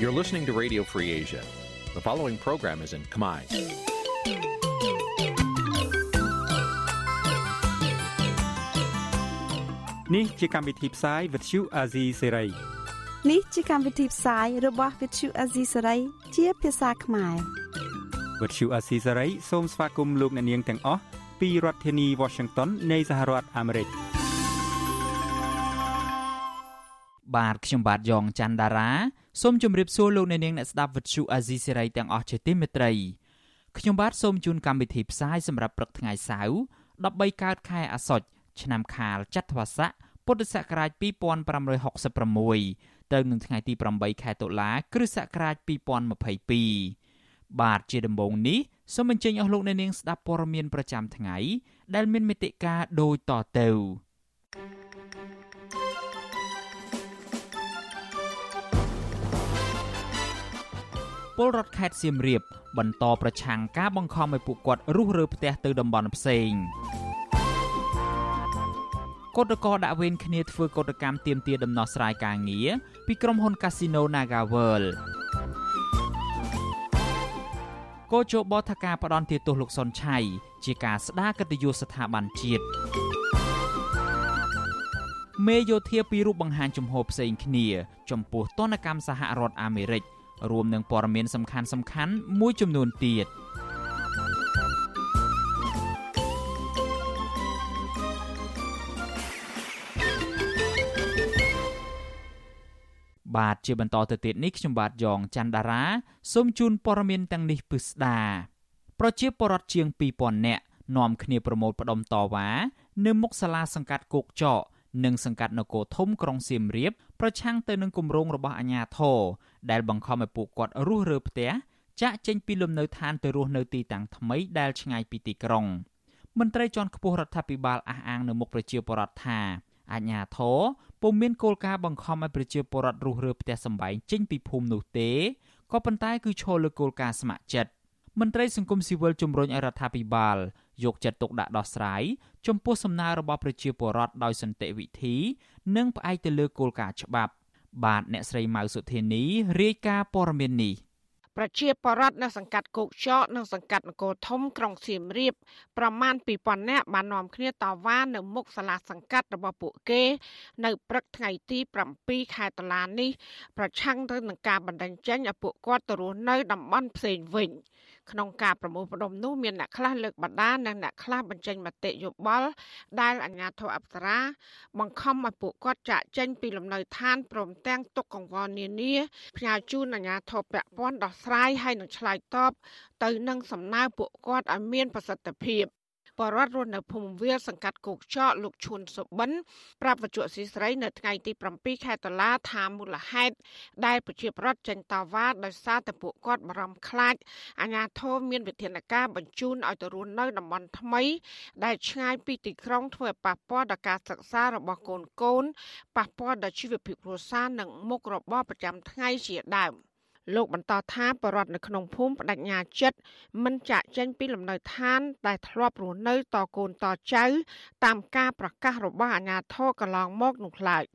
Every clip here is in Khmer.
You're listening to Radio Free Asia. The following program is in Khmer. Nǐ chi càm bi tiệp xáy vệt chiu a zì sáy. នេះជាកម្មវិធីផ្សាយរបស់ Vithu Azisari ជាភាសាខ្មែរ វត្តឈូអាស៊ីសេរីសូមស្វាគមន៍លោកអ្នកនាងទាំងអស់ពីរដ្ឋធានី Washington នៃសហរដ្ឋអាមេរិកបាទខ្ញុំបាទយ៉ងច័ន្ទដារា សូមជម្រាបសួរលោកអ្នកនាងអ្នកស្ដាប់វិទ្យុអាស៊ីសេរីទាំងអស់ជាទីមេត្រីខ្ញុំបាទសូមជូនកម្មវិធីផ្សាយសម្រាប់ព្រឹកថ្ងៃសៅរ៍13កើតខែអាសត់ឆ្នាំខាលចត្វាស័កពុទ្ធសករាជ2566ត្រូវនឹងថ្ងៃទី8ខែតុលា គ្រិស្តសករាជ2022បាទជាដំបូងនេះសូមអញ្ជើញអស់លោកអ្នកនាងស្ដាប់ព័ត៌មានប្រចាំថ្ងៃដែលមានមេតិការដូចតទៅ ពលរដ្ឋខេត្តសៀមរាបបន្តប្រឆាំងការបង្ខំឲ្យពួកគាត់រុះរើផ្ទះទៅតំបន់ផ្សេងកោតក្រដាក់វេនគ្នាធ្វើកោតកម្មទាមទារដំណោះស្រាយការងារពីក្រុមហ៊ុន Casino Naga World កោជបថាការផ្ដន់ទាទោសលោកសុនឆៃជាការស្ដារកិត្តិយសស្ថាប័នជាតិមេយោធាពីររូបបង្ហាញជំហរផ្សេងគ្នា ចំពោះទនកម្មសហរដ្ឋអាមេរិក រួមនឹងព័ត៌មានសំខាន់សំខាន់មួយចំនួនទៀតបាទជាបន្តទៅទៀតនេះខ្ញុំបាទយ៉ងច័ន្ទដារាសូមជូនព័ត៌មានទាំងនេះពិស្ដាប្រជាពលរដ្ឋជាង2000នាក់នាំគ្នាប្រមូលផ្ដុំតវ៉ានៅមុខសាលាសង្កាត់គោកចក និងសង្កាត់នគរធំក្រុងសៀមរាបប្រឆាំងទៅនឹងគម្រោងរបស់អាជ្ញាធរដែលបង្ខំឲ្យពួកគាត់រុះរើផ្ទះចាក់ចេញពីលំនៅឋានទៅរស់នៅទីតាំងថ្មីដែលឆ្ងាយពីទីក្រុងមន្ត្រីជាន់ខ្ពស់រដ្ឋាភិបាលអះអាងនៅមុខប្រជាពលរដ្ឋថាអាជ្ញាធរពុំមានគោលការណ៍បង្ខំឲ្យប្រជាពលរដ្ឋរុះរើផ្ទះសម្បែងចេញពីភូមិនោះទេក៏ប៉ុន្តែគឺឈលលើគោលការណ៍ស្ម័គ្រចិត្តមន្ត្រីសង្គមស៊ីវិលជំរុញឲ្យរដ្ឋាភិបាល យកចិត្តទុកដាក់ដោះស្រាយចំពោះសំណើរបស់ប្រជាពលរដ្ឋដោយសន្តិវិធី និងផ្អែកទៅលើគោលការណ៍ច្បាប់ បាទអ្នកស្រីម៉ៅសុធានីរាយការណ៍ព័ត៌មាននេះប្រជាពលរដ្ឋនៅសង្កាត់គោកចកនិងសង្កាត់នគរធំក្រុងសៀមរាបប្រមាណ2000នាក់បាននាំគ្នាតវ៉ានៅមុខសាលាសង្កាត់របស់ពួកគេ នៅព្រឹកថ្ងៃទី7ខែតុលានេះ ប្រឆាំងទៅនឹងការបណ្តេញចេញឲ្យពួកគាត់ទៅរស់នៅតំបន់ផ្សេងវិញ។ក្នុងការប្រមូលផ្ដុំនោះមានអ្នកខ្លះលើកបដានិងអ្នកខ្លះបញ្ចេញមតិយោបល់ដែលអាជ្ញាធរអប្សរាបង្ខំឲ្យពួកគាត់ចាក់ចេញពីលំនៅឋានព្រមទាំងទុកកង្វល់នានាផ្ញើជូនអាជ្ញាធរពាក់ព័ន្ធដោះស្រាយហើយនឹងឆ្លើយតបទៅនឹងសំណើពួកគាត់ឲ្យមានប្រសិទ្ធភាព បរដ្ឋរស់នៅភូមិវាលសង្កាត់គោកចកលោកឈុនសុបិនប្រាប់វចុស៊ីស្រីនៅថ្ងៃទី7ខែតុលាថាមូលហេតុដែលប្រជាប្រដ្ឋចេញតវ៉ាដោយសារតែពួកគាត់បារម្ភខ្លាចអាញាធមមានវិធានការបញ្ជូនឲ្យទៅរស់នៅតំបន់ថ្មី ដែលឆ្ងាយពីទីក្រុងធ្វើឲ្យប៉ះពាល់ដល់ការសិក្សារបស់កូនកូនប៉ះពាល់ដល់ជីវភាពគ្រួសារនិងមុខរបរប្រចាំថ្ងៃជាដើម។ លោកបន្តថាបរដ្ឋនៅក្នុងភូមិបដិញ្ញាចិត្តមិនចាក់ចេញពីលំនៅឋាន ដែលធ្លាប់រស់នៅតកូនតចៅតាមការប្រកាសរបស់អាជ្ញាធរកន្លងមកនោះឡើយ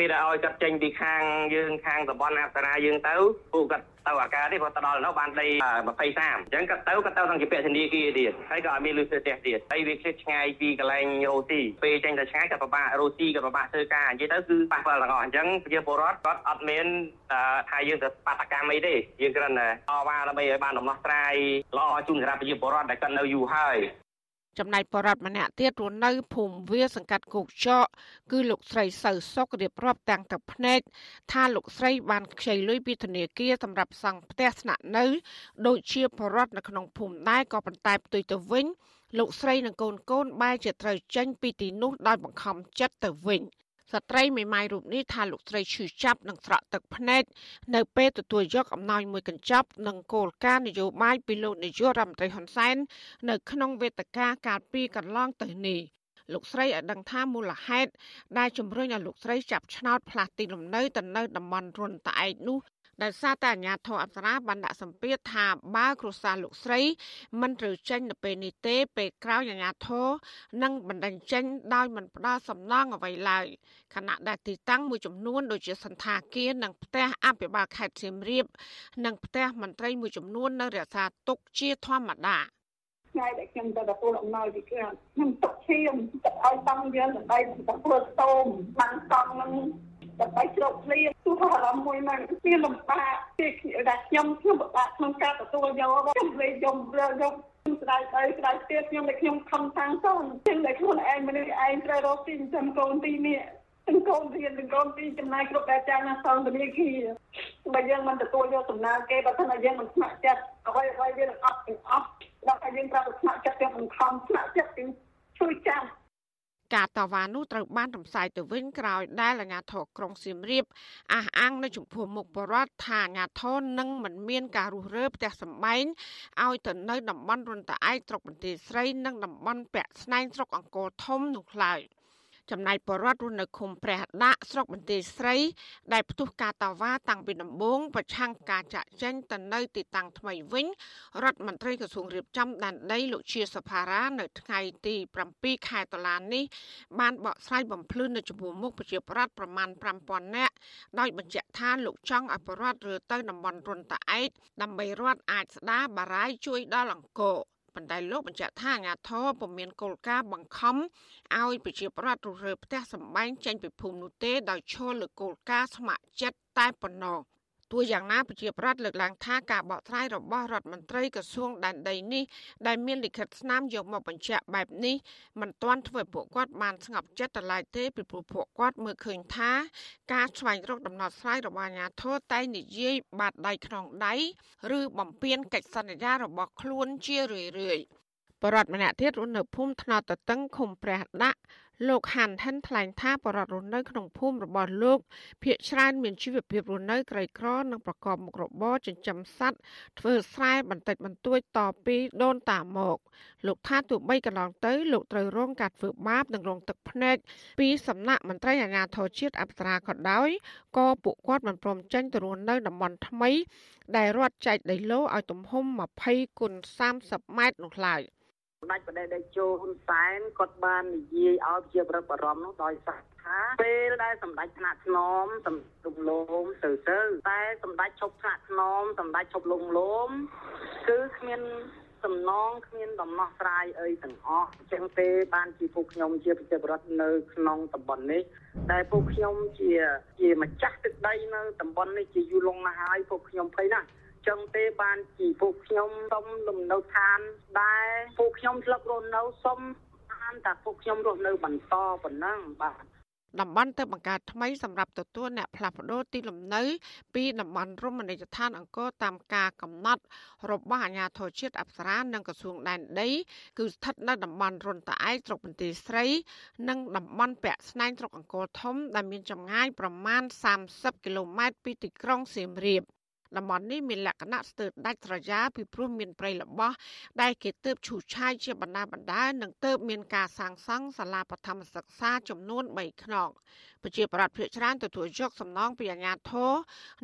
ពេលដែលឲ្យគាត់ចេញពីខាងយើងខាងតំបន់អប្សរាយើងទៅពួកគាត់ទៅអាការនេះគាត់ទៅដល់នោះបានដី23អញ្ចឹងគាត់ទៅគាត់ទៅក្នុងជាពាក់ធនាគារទៀតហើយក៏អត់មានលុយធ្វើផ្ទះទៀតហើយវាឃ្លាតឆ្ងាយពីកន្លែងអូស៊ីពេលចេញទៅឆ្ងាយគាត់ពិបាករੂស៊ីគាត់ពិបាកធ្វើការនិយាយទៅគឺប៉ះពាល់ទាំងអស់អញ្ចឹងប្រជាពលរដ្ឋគាត់អត់មានថាយើងទៅបាតកម្មអីទេយើងគ្រាន់តែអវ៉ាដើម្បីឲ្យបានដំណោះស្រាយល្អជូនសម្រាប់ប្រជាពលរដ្ឋដែលគាត់នៅយូរហើយ ចំណែកបរដ្ឋម្នាក់ទៀតរស់នៅភូមិវាសង្កាត់គោកចកគឺលោកស្រីសៅសុករៀបរាប់ទាំងទឹកភ្នែកថាលោកស្រីបានខ្ចីលុយពីធនាគារសម្រាប់សង់ផ្ទះស្នាក់នៅដូចជាបរដ្ឋនៅក្នុងភូមិដែរក៏ប៉ុន្តែផ្ទុយទៅវិញលោកស្រីនិងកូនកូនបែរជាត្រូវចេញពីទីនោះដោយបង្ខំចិត្តទៅវិញ។ ស្ត្រីមេម៉ាយរូបនេះថាលោកស្រីឈឺចាប់និងស្រក់ទឹកភ្នែកនៅពេលទទួលយកអំណោយមួយកញ្ចប់និងគោលការណ៍នយោបាយពីលោកនាយករដ្ឋមន្ត្រីហ៊ុនសែននៅក្នុងវេទិកាកាលពីកន្លងទៅនេះលោកស្រីឲ្យដឹងថាមូលហេតុដែលជំរុញឲ្យលោកស្រីចាប់ឆ្នោតផ្លាស់ទីលំនៅទៅនៅតំបន់រុនត្អែកនោះ ដោយសារតែអាញាធរអប្សរាបានដាក់សម្ពាធថាបើគ្រួសារលោកស្រី មិនត្រូវចេញនៅពេលនេះទេ ពេលក្រោយអាញាធរនឹងបណ្ដឹងចេញដោយមិនផ្ដល់សំណងអ្វីឡើយខណៈដែលទីតាំងមួយចំនួនដូចជាសន្តាគារនិងផ្ទះអភិបាលខេត្តសៀមរាប និងផ្ទះមន្ត្រីមួយចំនួននៅរក្សាទុកជាធម្មតាថ្ងៃដែលខ្ញុំទៅទទួលអំណោយពីគាត់ខ្ញុំទុកឈាមទឹកឲ្យតំយើងដើម្បីធ្វើស្ទោមបានតង់នឹង ដើម្បីជ្រកឃ្លាទោះអារម្មណ៍មួយហ្នឹងវាលំបាកពីដែលខ្ញុំខ្ញុំពិបាកក្នុងការទទួលយកខ្ញុំលេងយំរើយកខ្ញុំស្ដាយទៅស្ដាយទៀតខ្ញុំតែខ្ញុំខំតាំងទៅខ្ញុំតែខ្លួនឯងមនុស្សឯងត្រូវរកទីចិញ្ចឹមកូនទីនេះទាំងកូនរៀនទាំងកូនទីចំណាយគ្រប់តែចាញ់ណាសងធនាគារបើយើងមិនទទួលយកសំណើគេបើថាយើងមិនស្ម័គ្រចិត្តអ្វីអ្វីវានឹងអត់ទាំងអស់ដល់តែយើងប្រាប់ស្ម័គ្រចិត្តទាំងបង្ខំស្ម័គ្រចិត្តទាំងជួយចាំ ការតវ៉ានោះត្រូវបានរំសាយទៅវិញក្រោយដែលអាជ្ញាធរក្រុងសៀមរាបអះអាងនៅចំពោះមុខបរដ្ឋថាអាជ្ញាធរនឹងមិនមានការរុះរើផ្ទះសម្បែងឲ្យទៅនៅតំបន់រុនតាឯកស្រុកបន្ទាយស្រី និងតំបន់ពាក់ស្នែងស្រុកអង្គរធំនោះឡើយ។ ចំណែកបរដ្ឋរស់នៅឃុំព្រះដាក់ស្រុកបន្ទាយស្រី ដែលផ្ទុះការតវ៉ាតាំងពីដំបូងប្រឆាំងការចាក់ចែងទៅនៅទីតាំងថ្មីវិញរដ្ឋមន្ត្រីក្រសួងរៀបចំដែនដីលោកជាសភារានៅថ្ងៃទី7ខែតុលានេះបានបកស្រាយបំភ្លឺនៅចំពោះមុខប្រជាប្រដ្ឋប្រមាណ5000នាក់ដោយបញ្ជាក់ថាលោកចង់ឲ្យបរដ្ឋរើទៅតំបន់រុនតាឯកដើម្បីរដ្ឋអាចស្ដារបារាយជួយដល់អង្គរ ប៉ុន្តែលោកបញ្ជាក់ថាអាញាធរពុំមានគោលការណ៍បង្ខំឲ្យប្រជាប្រដ្ឋរុះរើផ្ទះសម្បែងចេញពីភូមិនោះទេដោយឈលលើគោលការណ៍ស្ម័គ្រចិត្តតែប៉ុណ្ណោះ ទោះយ៉ាងណាប្រជាប្រដ្ឋលើកឡើងថាការបកស្រាយរបស់រដ្ឋមន្ត្រីក្រសួងដែនដីនេះដែលមានលិខិតស្នាមយកមកបញ្ជាក់បែបនេះមិនទាន់ធ្វើឲ្យពួកគាត់បានស្ងប់ចិត្តទៅឡើយទេពីព្រោះពួកគាត់មើលឃើញថាការស្វែងរកដំណោះស្រាយរបស់អាជ្ញាធរតែនិយាយបាតដៃក្នុងដៃឬបំពេញកិច្ចសន្យារបស់ខ្លួនជារឿយៗបរដ្ឋម្នាក់ទៀតរស់នៅភូមិថ្នោតតតឹងឃុំព្រះដាក់ លោកហាន់ហិនថ្លែងថាបរិវត្តរស់នៅក្នុងភូមិរបស់លោកភ ieck ច្រើនមានជីវភាពរស់នៅក្រីក្រនិងប្រកបមុខរបរចិញ្ចឹមសត្វធ្វើស្រែបន្តិចបន្តួចតពីដូនតាមក លោកថាទោះបីកន្លងទៅលោកត្រូវរងការធ្វើបាបនិងរងទឹកភ្នែកពីសំណាក់មន្ត្រីអាជ្ញាធរជាតិអប្សរាក៏ដោយក៏ពួកគាត់មិនព្រមចេញទៅរស់នៅតំបន់ថ្មី ដែលរដ្ឋចែកដីឡូឲ្យទំហំ20គុណ30ម៉ែត្រនោះឡើយ។ សម្ដេចបដិដេជោហ៊ុនសែនគាត់បាននិយាយឲ្យជាប្រឹកបរំនោះដោយសារថាពេលដែលសម្ដេចថ្នាក់ធ្នមសម្ដេចលងទៅទៅតែសម្ដេចឈប់ថ្នាក់ធ្នមសម្ដេចឈប់លងលោមគឺគ្មានសំណងគ្មានដំណោះស្រាយអីទាំងអស់អញ្ចឹងទេបានជាពួកខ្ញុំជាប្រជាពលរដ្ឋនៅក្នុងតំបន់នេះដែលពួកខ្ញុំជាជាម្ចាស់ទឹកដីនៅតំបន់នេះជាយូរលង់ណាស់ហើយពួកខ្ញុំភ័យណាស់ ចឹងទេបានជាពួកខ្ញុំសុំលំនៅឋានដែលពួកខ្ញុំស្លឹករស់នៅសុំបានតែពួកខ្ញុំរស់នៅបន្តប៉ុណ្ណឹងបាទតំបន់ទៅបង្កើតថ្មីសម្រាប់ទទួលអ្នកផ្លាស់ប្ដូរទីលំនៅ ពីតំបន់រមណីយដ្ឋានអង្គរតាមការកំណត់របស់អាជ្ញាធរជាតិអប្សរានិងក្រសួងដែនដី គឺស្ថិតនៅតំបន់រុនតាឯកស្រុកបន្ទាយស្រី និងតំបន់ពាក់ស្នែងស្រុកអង្គរធំដែលមានចម្ងាយប្រមាណ30គីឡូម៉ែត្រពីទីក្រុងសៀមរាប តំបន់នេះមានលក្ខណៈស្ទើរដាច់ស្រយាលពីព្រោះមានព្រៃល្បោះដែលគេទើបឈូសឆាយជាបណ្ដាបណ្ដានិងទើបមានការសាងសង់សាលាបឋមសិក្សាចំនួន3ខ្នងប្រជាប្រដ្ឋភាគច្រើនទទួលយកសំណងពីអាជ្ញាធរ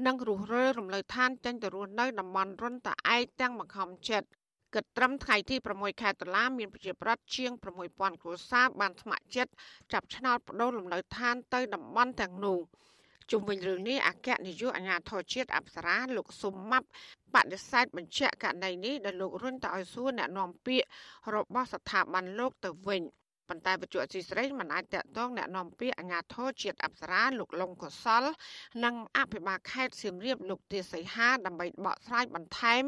និងរុះរើរំលើឋានចេញទៅរស់នៅតំបន់រុនតាឯកទាំងបង្ខំចិត្តគិតត្រឹមថ្ងៃទី6ខែតុលាមានប្រជាប្រដ្ឋជាង6000គ្រួសារបានស្ម័គ្រចិត្តចាប់ឆ្នោតបដូរលំនៅឋានទៅតំបន់ទាំងនោះ។ ជុំវិញរឿងនេះអគ្គនាយកអាជ្ញាធរជាតិអប្សរាលោកសុំម៉ាប់បដិសេធបញ្ជាក់ករណីនេះដែលលោករុញទៅឲ្យសួរអ្នកនាំពាក្យរបស់ស្ថាប័នលោកទៅវិញប៉ុន្តែបច្ចុប្បន្នស៊ីស្រីមិនអាចតកតងแนะនាំពាក្យអាជ្ញាធរជាតិអប្សរាលោកលងកុសល និងអភិបាលខេត្តសៀមរាបលោកទាសីហាដើម្បីបកស្រាយបន្ថែម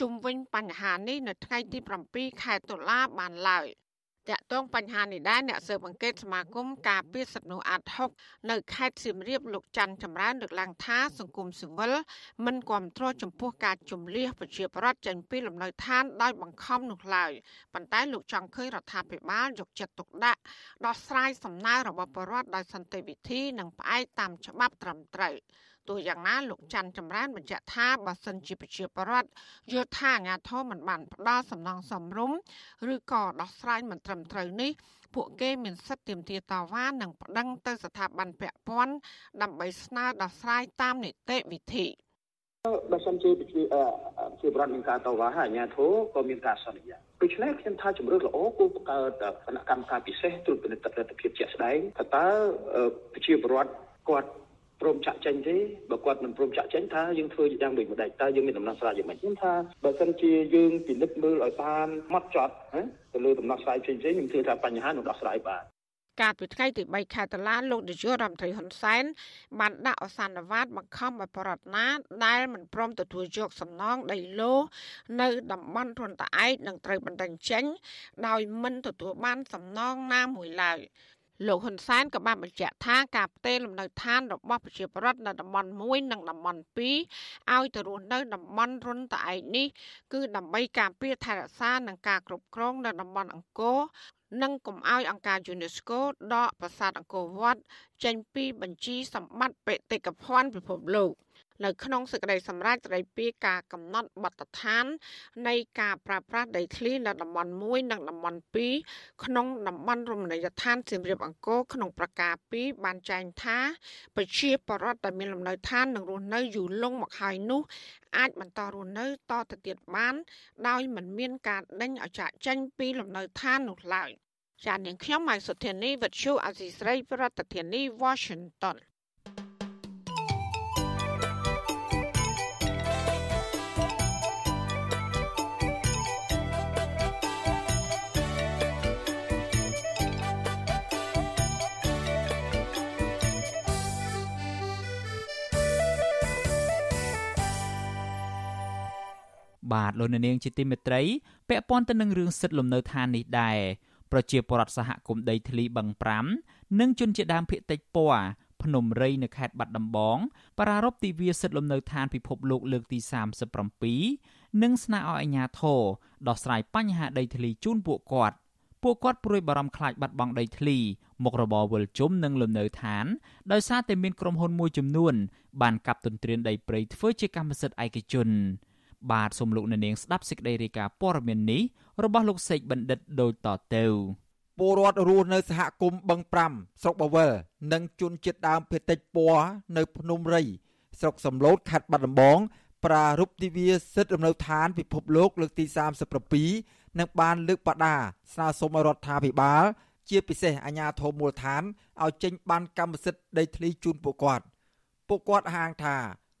ជុំវិញបញ្ហានេះនៅថ្ងៃទី7ខែតុលាបានឡើយ តាក់ទងបញ្ហានេះដែរអ្នកស៊ើបអង្កេតសមាគមការពារសិទ្ធិមនុស្សអាត់ហុកនៅខេត្តសៀមរាបលោកច័ន្ទចម្រើនលើកឡើងថាសង្គមស៊ីវិលមិនគ្រប់គ្រងចំពោះការជំលះប្រជាប្រដ្ឋចេញពីលំនៅឋានដោយបង្ខំនោះឡើយប៉ុន្តែលោកចង់ឃើញរដ្ឋាភិបាលយកចិត្តទុកដាក់ដោះស្រាយសំណើរបស់ប្រជាប្រដ្ឋដោយសន្តិវិធីនិងផ្អែកតាមច្បាប់ត្រឹមត្រូវ ទោះយ៉ាងណាលោកច័ន្ទចម្រើនបញ្ជាក់ថាបើសិនជាប្រជាពលរដ្ឋយល់ថាអាញាធមមិនបានផ្ដល់សំណងសមរម្យឬក៏ដោះស្រាយមិនត្រឹមត្រូវនេះពួកគេមានសិទ្ធិទាមទារតវ៉ានិងប្តឹងទៅស្ថាប័នពាក់ព័ន្ធដើម្បីស្នើដោះស្រាយតាមនីតិវិធី។បើសិនជាប្រជាជាបរដ្ឋមានការតវ៉ាហើយអាជ្ញាធរក៏មានការសន្យាដូច្នេះខ្ញុំថាជំរឿនល្អគួរបង្កើតគណៈកម្មការពិសេសត្រួតពិនិត្យទស្សនវិជ្ជាជាក់ស្ដែងថាតើប្រជាពលរដ្ឋគាត់ ព្រមចាក់ចេញទេបើគាត់មិនព្រមចាក់ចេញថាយើងធ្វើយ៉ាងដូចម្ដេចតើយើងមានដំណោះស្រាយយ៉ាងម៉េចខ្ញុំថាបើសិនជាយើងពិនិត្យមើលឲ្យបានម៉ត់ចត់ទៅលើដំណោះស្រាយផ្សេងៗខ្ញុំជឿថាបញ្ហានឹងដោះស្រាយបានកាលពីថ្ងៃទី3ខែតុលាលោកនាយករដ្ឋមន្ត្រីហ៊ុនសែនបានដាក់អសន្និវត្តបង្ខំឲ្យបរដ្ឋណាដែលមិនព្រមទទួលយកសំណងដីឡូនៅតំបន់រនតឯកនឹងត្រូវបណ្ដឹងចេញដោយមិនទទួលបានសំណងណាមួយឡើយ លោកហ៊ុនសែនក៏បានបញ្ជាក់ថាការផ្ទេរលំនៅឋានរបស់ប្រជាពលរដ្ឋនៅតំបន់1និងតំបន់2ឲ្យទៅរស់នៅតំបន់រុនតឯកនេះគឺដើម្បីការពារថែរក្សានិងការគ្រប់គ្រងនៅតំបន់អង្គរនិងកុំឲ្យអង្គការ UNESCO ដកប្រាសាទអង្គរវត្តចេញពីបញ្ជីសម្បត្តិបេតិកភណ្ឌពិភពលោក។ នៅក្នុងសេចក្តីសម្រេចស្តីពីការកំណត់បទដ្ឋាន នៃការប្រើប្រាស់ដីធ្លីនៅតំបន់1និងតំបន់2ក្នុងតំបន់រមណីយដ្ឋានសៀមរាបអង្គរក្នុងប្រការ2បានចែងថាប្រជាពលរដ្ឋដែលមានលំនៅឋាននិងរស់នៅយូរលង់មកហើយនោះអាចបន្តរស់នៅតទៅទៀតបាន ដោយមិនមានការដេញឲ្យចាក់ចេញពីលំនៅឋាននោះឡើយចាននាងខ្ញុំម៉ៃសុធានីវិទ្យុអាស៊ីស្រីប្រធានាធិបតី Washington បាទលោកនាងជាទីមេត្រីពាក់ព័ន្ធទៅនឹងរឿងសិទ្ធិលំនៅឋាននេះដែរប្រជាពលរដ្ឋសហគមន៍ដីធ្លីបឹង5និងជនជាដើមភៀតតិចពណ៌ភ្នំរៃនៅខេត្តបាត់ដំបងប្រារព្ធទិវាសិទ្ធិលំនៅឋានពិភពលោកលើកទី37និងស្នើឲ្យអាជ្ញាធរដោះស្រាយបញ្ហាដីធ្លីជូនពួកគាត់ពួកគាត់ព្រួយបារម្ភខ្លាចបាត់បង់ដីធ្លីមុខរបរវិលជុំនិងលំនៅឋានដោយសារតែមានក្រុមហ៊ុនមួយចំនួនបានកាប់ទន្ទ្រានដីព្រៃធ្វើជាកម្មសិទ្ធិឯកជន បាទសូមលោកអ្នកនាងស្ដាប់សេចក្តីរាយការណ៍ព័ត៌មាននេះរបស់លោកសេកបណ្ឌិតដូចតទៅពលរដ្ឋរស់នៅសហគមន៍បឹង5ស្រុកបវលនិងជនជាតិដើមភាគតិចពណ៌នៅភ្នំរៃស្រុកសំឡូតខេត្តបាត់ដំបងប្រារព្ធទិវាសិទ្ធិរំនៅឋានពិភពលោកលើកទី37និងបានលើកបដាស្នើសុំឲ្យរដ្ឋាភិបាលជាពិសេសអាជ្ញាធរមូលដ្ឋានឲ្យចេញបានកម្មសិទ្ធិដីធ្លីជូនពួកគាត់ពួកគាត់ហាងថា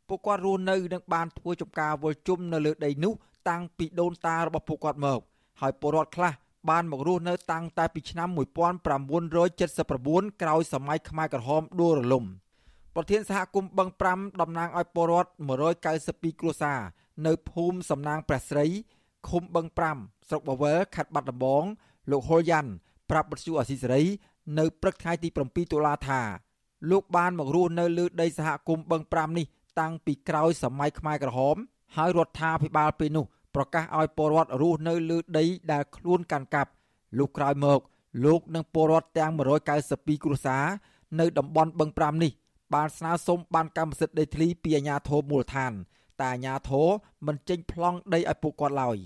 ពួកគាត់រស់នៅនិងបានធ្វើចំការវល់ជុំនៅលើដីនោះតាំងពីដូនតារបស់ពួកគាត់មកហើយពលរដ្ឋខ្លះបានមករស់នៅតាំងតែពីឆ្នាំ1979ក្រោយសម័យខ្មែរក្រហមដួលរលំប្រធានសហគមន៍បឹង5តំណាងឲ្យពលរដ្ឋ192គ្រួសារនៅភូមិសំណាងព្រះស្រីឃុំបឹង5ស្រុកបវលខេត្តបាត់ដំបងលោកហុលយ៉ាន់ប្រាប់បទសុអសីសេរីនៅព្រឹកថ្ងៃទី7តុលាថាលោកបានមករស់នៅលើដីសហគមន៍បឹង5នេះ តាំងពីក្រោយសម័យខ្មែរក្រហម ហើយរដ្ឋាភិបាលពេលនោះប្រកាសឲ្យពលរដ្ឋរស់នៅលើដីដែលខ្លួនកាន់កាប់លុះក្រោយមកលោកនិងពលរដ្ឋទាំង192គ្រួសារនៅតំបន់បឹង5នេះបានស្នើសុំបានកម្មសិទ្ធិដីធ្លីពីអាជ្ញាធរមូលដ្ឋានតែអាជ្ញាធរមិនចេញប្លង់ដីឲ្យពួកគាត់ឡើយ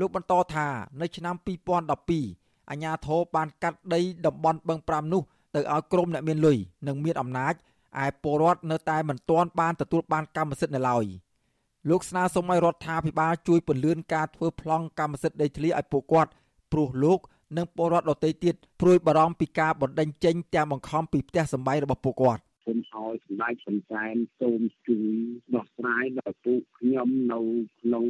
លោកបន្តថានៅឆ្នាំ2012អាជ្ញាធរបានកាត់ដីតំបន់បឹង5នោះទៅឲ្យក្រុមអ្នកមានលុយនិងមានអំណាច ឯពលរដ្ឋនៅតែមិនទាន់បានទទួលបានកម្មសិទ្ធិនៅឡើយលោកស្នើសុំឲ្យរដ្ឋាភិបាលជួយពន្យាការធ្វើប្លង់កម្មសិទ្ធិដីធ្លីឲ្យពួកគាត់ព្រោះលោកនិងពលរដ្ឋដទៃទៀតព្រួយបារម្ភពីការបណ្តេញចេញទាំងបង្ខំពីផ្ទះសម្បែងរបស់ពួកគាត់ សូមឲ្យសម្ដេចសំសែនសូមជួយដោះស្រាយដល់ពួកខ្ញុំនៅក្នុង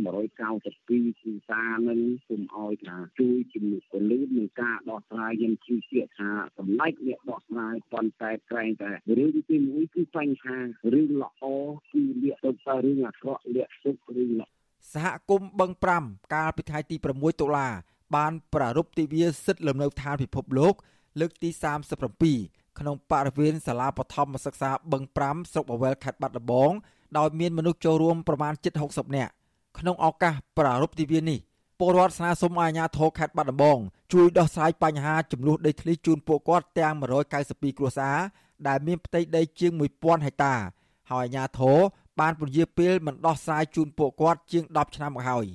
192ភាសានឹងសូមឲ្យថាជួយជំនួយពលឺនឹងការដោះស្រាយខ្ញុំជឿជាក់ថាសម្ដេចអ្នកដោះស្រាយប៉ុន្តែក្រែងតែរឿងទី1គឺបញ្ហារឿងល្អគឺលាកទៅតែរឿងអាក្រក់លាកទុករឿងល្អសហគមន៍បឹង5កាលពីថ្ងៃទី6តុលាបានប្រារព្ធទិវាសិទ្ធិលំនៅឋានពិភពលោកលើកទី37 ក្នុងបរិវេណសាលាបឋមសិក្សាបឹង5ស្រុកបវែលខេត្តបាត់ដំបងដោយមានមនុស្សចូលរួមប្រមាណជិត60នាក់ក្នុងឱកាសប្រារព្ធទិវានេះពលរដ្ឋស្នើសុំឲ្យអាជ្ញាធរខេត្តបាត់ដំបងជួយដោះស្រាយបញ្ហាចំនួនដីធ្លីជូនពួកគាត់ទាំង192គ្រួសារដែលមានផ្ទៃដីជាង1000ហិកតាហើយអាជ្ញាធរបានពន្យាពេលមិនដោះស្រាយជូនពួកគាត់ជាង10ឆ្នាំមកហើយ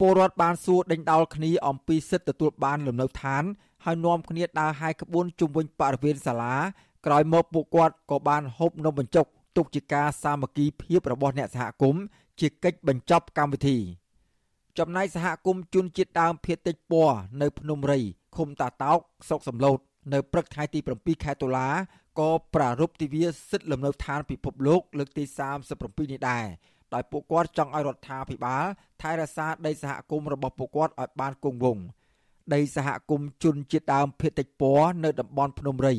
ពលរដ្ឋបានសួរដេញដោលគ្នាអំពីសិទ្ធិទទួលបានលំនៅឋាន ហើយនាំគ្នាដើរហាយក្បួនជុំវិញបរិវេណសាលា ក្រោយមកពួកគាត់ក៏បានហូបនំបញ្ចុកទុកជាការសាមគ្គីភាពរបស់អ្នកសហគមន៍ជាកិច្ចបញ្ចប់កម្មវិធីចំណែកសហគមន៍ជនជាតិដើមភាគតិចពណ៌នៅភ្នំរីឃុំតាតោកស្រុកសំឡូតនៅព្រឹកថ្ងៃទី7ខែតុលាក៏ប្រារព្ធទិវាសិទ្ធិលំនៅឋានពិភពលោកលើកទី37នេះដែរដោយពួកគាត់ចង់ឲ្យរដ្ឋាភិបាលថែរក្សាដីសហគមន៍របស់ពួកគាត់ឲ្យបានគង់វង្ស ដីសហគមន៍ជនជាតិដើមភាគតិចពណ៌នៅតំបន់ភ្នំរី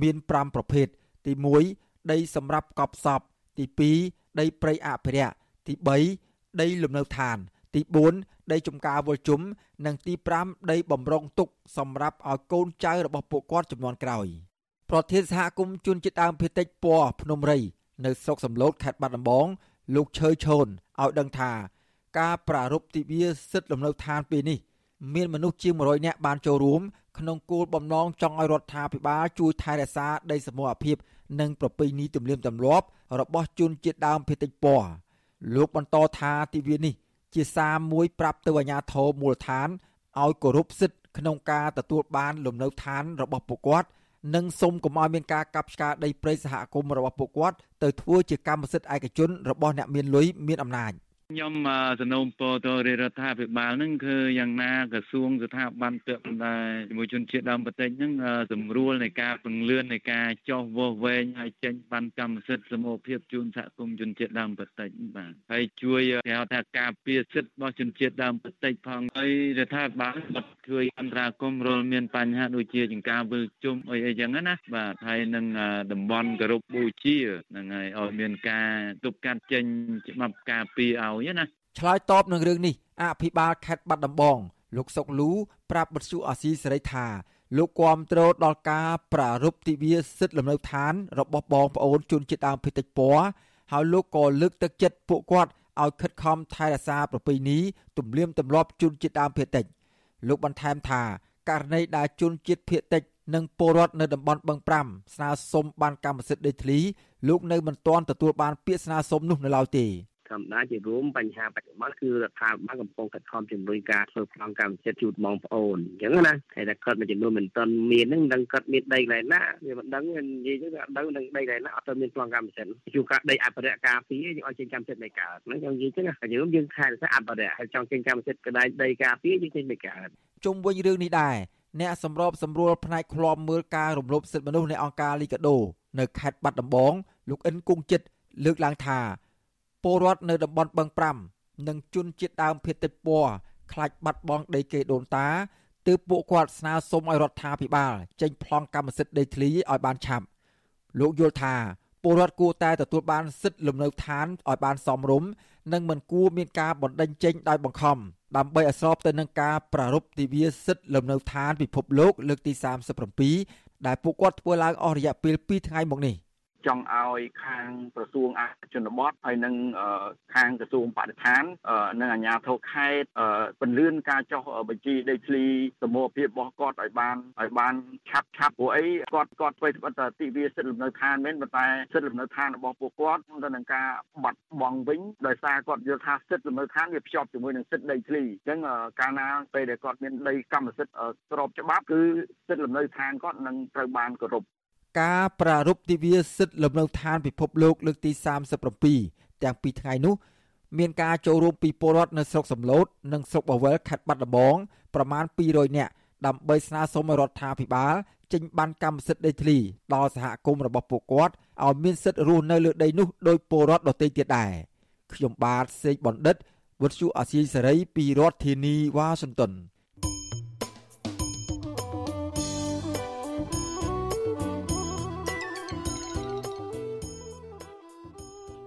មាន5ប្រភេទទី1ដីសម្រាប់កប់សពទី2ដីព្រៃអភិរក្សទី3ដីលំនៅឋាន ទី4ដីចំការវល់ជុំនិងទី5ដីបំរុងទុកសម្រាប់ឲ្យកូនចៅរបស់ពួកគាត់ចំនួនក្រោយប្រធានសហគមន៍ជនជាតិដើមភាគតិចពណ៌ភ្នំរី នៅស្រុកសំឡូតខេត្តបាត់ដំបងលោកឈើឈូនឲ្យដឹងថា ការប្រារព្ធទិវាសិទ្ធិលំនៅឋានពេលនេះ មានមនុស្សជាង100នាក់បានចូលរួមក្នុងគោលបំណងចង់ឲ្យរដ្ឋាភិបាលជួយថែរក្សាដីសមរភាព និងប្រពៃណីទំនៀមទម្លាប់របស់ជនជាតិដើមភាគតិចពណ៌លោកបន្តថាទិវានេះ ជាសារមួយប្រាប់ទៅអាជ្ញាធរមូលដ្ឋានឲ្យគោរពសិទ្ធិក្នុងការទទួលបានលំនៅឋានរបស់ពួកគាត់និងសូមកុំឲ្យមានការកាប់ឆ្ការដីព្រៃសហគមន៍របស់ពួកគាត់ទៅធ្វើជាកម្មសិទ្ធិឯកជនរបស់អ្នកមានលុយមានអំណាច។ ខ្ញុំសនំពរទៅរដ្ឋាភិបាលហ្នឹងគឺយ៉ាងណាក្រសួងស្ថាប័នពាក់ព័ន្ធដែរជាមួយជនជាតិដើមប្រទេសហ្នឹងសម្រួលនៃការពង្លឿននៃការចោះវាស់វែងឲ្យចេញបានកម្មសិទ្ធិសមូហភាពជូនសហគមន៍ជនជាតិដើមប្រទេសបាទហើយជួយគេហៅថាការពារសិទ្ធិរបស់ជនជាតិដើមប្រទេសផងហើយរដ្ឋាភិបាលបាត់ជួយអន្តរាគមន៍រលមានបញ្ហាដូចជាចង្ការវិលជុំអីអីចឹងណាបាទហើយនឹងតំបន់គោរពបូជាហ្នឹងហើយឲ្យមានការទប់កាត់ចេញច្បាប់ការពារឲ្យណាឆ្លើយតបនឹងរឿងនេះអភិបាលខេត្តបាត់ដំបង លោកសុកលូប្រាប់បទសុអាស៊ីសេរីថាលោកគាំទ្រដល់ការប្រារព្ធទិវាសិទ្ធិលំនៅឋាន របស់បងប្អូនជនជាតិដើមភាគតិចពណ៌ហើយលោកក៏លើកទឹកចិត្តពួកគាត់ឲ្យខិតខំថែរក្សាប្រពៃណីទំនៀមទម្លាប់ជនជាតិដើមភាគតិចលោកបន្ថែមថាករណីដែលជនជាតិភាគតិចនិងពលរដ្ឋនៅតំបន់បឹង5ស្នើសុំបានកម្មសិទ្ធិដីធ្លីលោកនៅមិនទាន់ទទួលបានពាក្យស្នើសុំនោះនៅឡើយទេ ធម្មតាជារួមបញ្ហាបច្ចុប្បន្នគឺរដ្ឋាភិបាលកំពុងខិតខំជំរុញការធ្វើប្លង់កម្មសិទ្ធិជូនបងប្អូនអញ្ចឹងណាហើយតែគាត់មួយចំនួនមិនទាន់មានហ្នឹងមិនដឹងគាត់មានដីកន្លែងណាវាមិនដឹងនិយាយទៅអត់ដឹងនឹងដីកន្លែងណាអត់ទៅមានប្លង់កម្មសិទ្ធិជួការដីអភិរក្សការពារយើងអត់ចេញកម្មសិទ្ធិនៃកើតហ្នឹងយើងនិយាយចឹងណាយើងយើងខែតែអភិរក្សហើយចង់ចេញកម្មសិទ្ធិកដាច់ដីការពារយើងចេញនៃកើតជុំវិញរឿងនេះដែរអ្នកសម្របសម្រួលផ្នែកឃ្លាំមើលការរំលោភសិទ្ធិមនុស្សនៃអង្គការលីកាដូនៅខេត្តបាត់ដំបងលោកអិនគង់ចិត្តលើកឡើងថា ពលរដ្ឋនៅតំបន់បឹង5និងជនជាតិដើមភាគតិចពណ៌ខ្លាចបាត់បង់ដីគេដូនតាទើបពួកគាត់ស្នើសុំឲ្យរដ្ឋាភិបាលចេញប្លង់កម្មសិទ្ធិដីធ្លីឲ្យបានឆាប់លោកយល់ថាពលរដ្ឋគួរតែទទួលបានសិទ្ធិលំនៅឋានឲ្យបានសមរម្យនិងមិនគួរមានការបណ្តេញចេញដោយបង្ខំដើម្បីឲ្យស្របទៅនឹងការប្រារព្ធទិវាសិទ្ធិលំនៅឋានពិភពលោកលើកទី37ដែលពួកគាត់ធ្វើឡើងអស់រយៈពេល2ថ្ងៃមកនេះ។ ចង់ឲ្យខាងក្រសួងអភិជនបទហើយនិងខាងក្រសួងបរិស្ថាននិងអាជ្ញាធរខេត្តពន្លឿនការចុះបញ្ជីដីធ្លីសមូហភាពរបស់គាត់ឲ្យបានឲ្យបានឆាប់ឆាប់ព្រោះអីគាត់គាត់ធ្វើត្បិតតែទិវាសិទ្ធិលំនៅឋានមែនប៉ុន្តែសិទ្ធិលំនៅឋានរបស់ពួកគាត់ទៅនឹងការបាត់បង់វិញដោយសារគាត់យល់ថាសិទ្ធិលំនៅឋានវាភ្ជាប់ជាមួយនឹងសិទ្ធិដីធ្លីអញ្ចឹងកាលណាពេលដែលគាត់មានដីកម្មសិទ្ធិស្របច្បាប់គឺសិទ្ធិលំនៅឋានគាត់នឹងត្រូវបានគោរព ការប្រារព្ធទិវាសិទ្ធិលំនៅឋានពិភពលោកលើកទី37ទាំងពីរថ្ងៃនោះមានការចូលរួមពីពលរដ្ឋនៅស្រុកសំឡូតនិងស្រុកបវលខេត្តបាត់ដំបងប្រមាណ200នាក់ដើម្បីស្នើសុំរដ្ឋាភិបាលចេញបានកម្មសិទ្ធិដីធ្លីដល់សហគមន៍របស់ពួកគាត់ឲ្យមានសិទ្ធិរស់នៅលើដីនោះដោយពលរដ្ឋដទៃទៀតដែរខ្ញុំបាទសេកបណ្ឌិតវុទ្ធុអាស៊ីសេរីពីរដ្ឋធានីវ៉ាស៊ីនតោន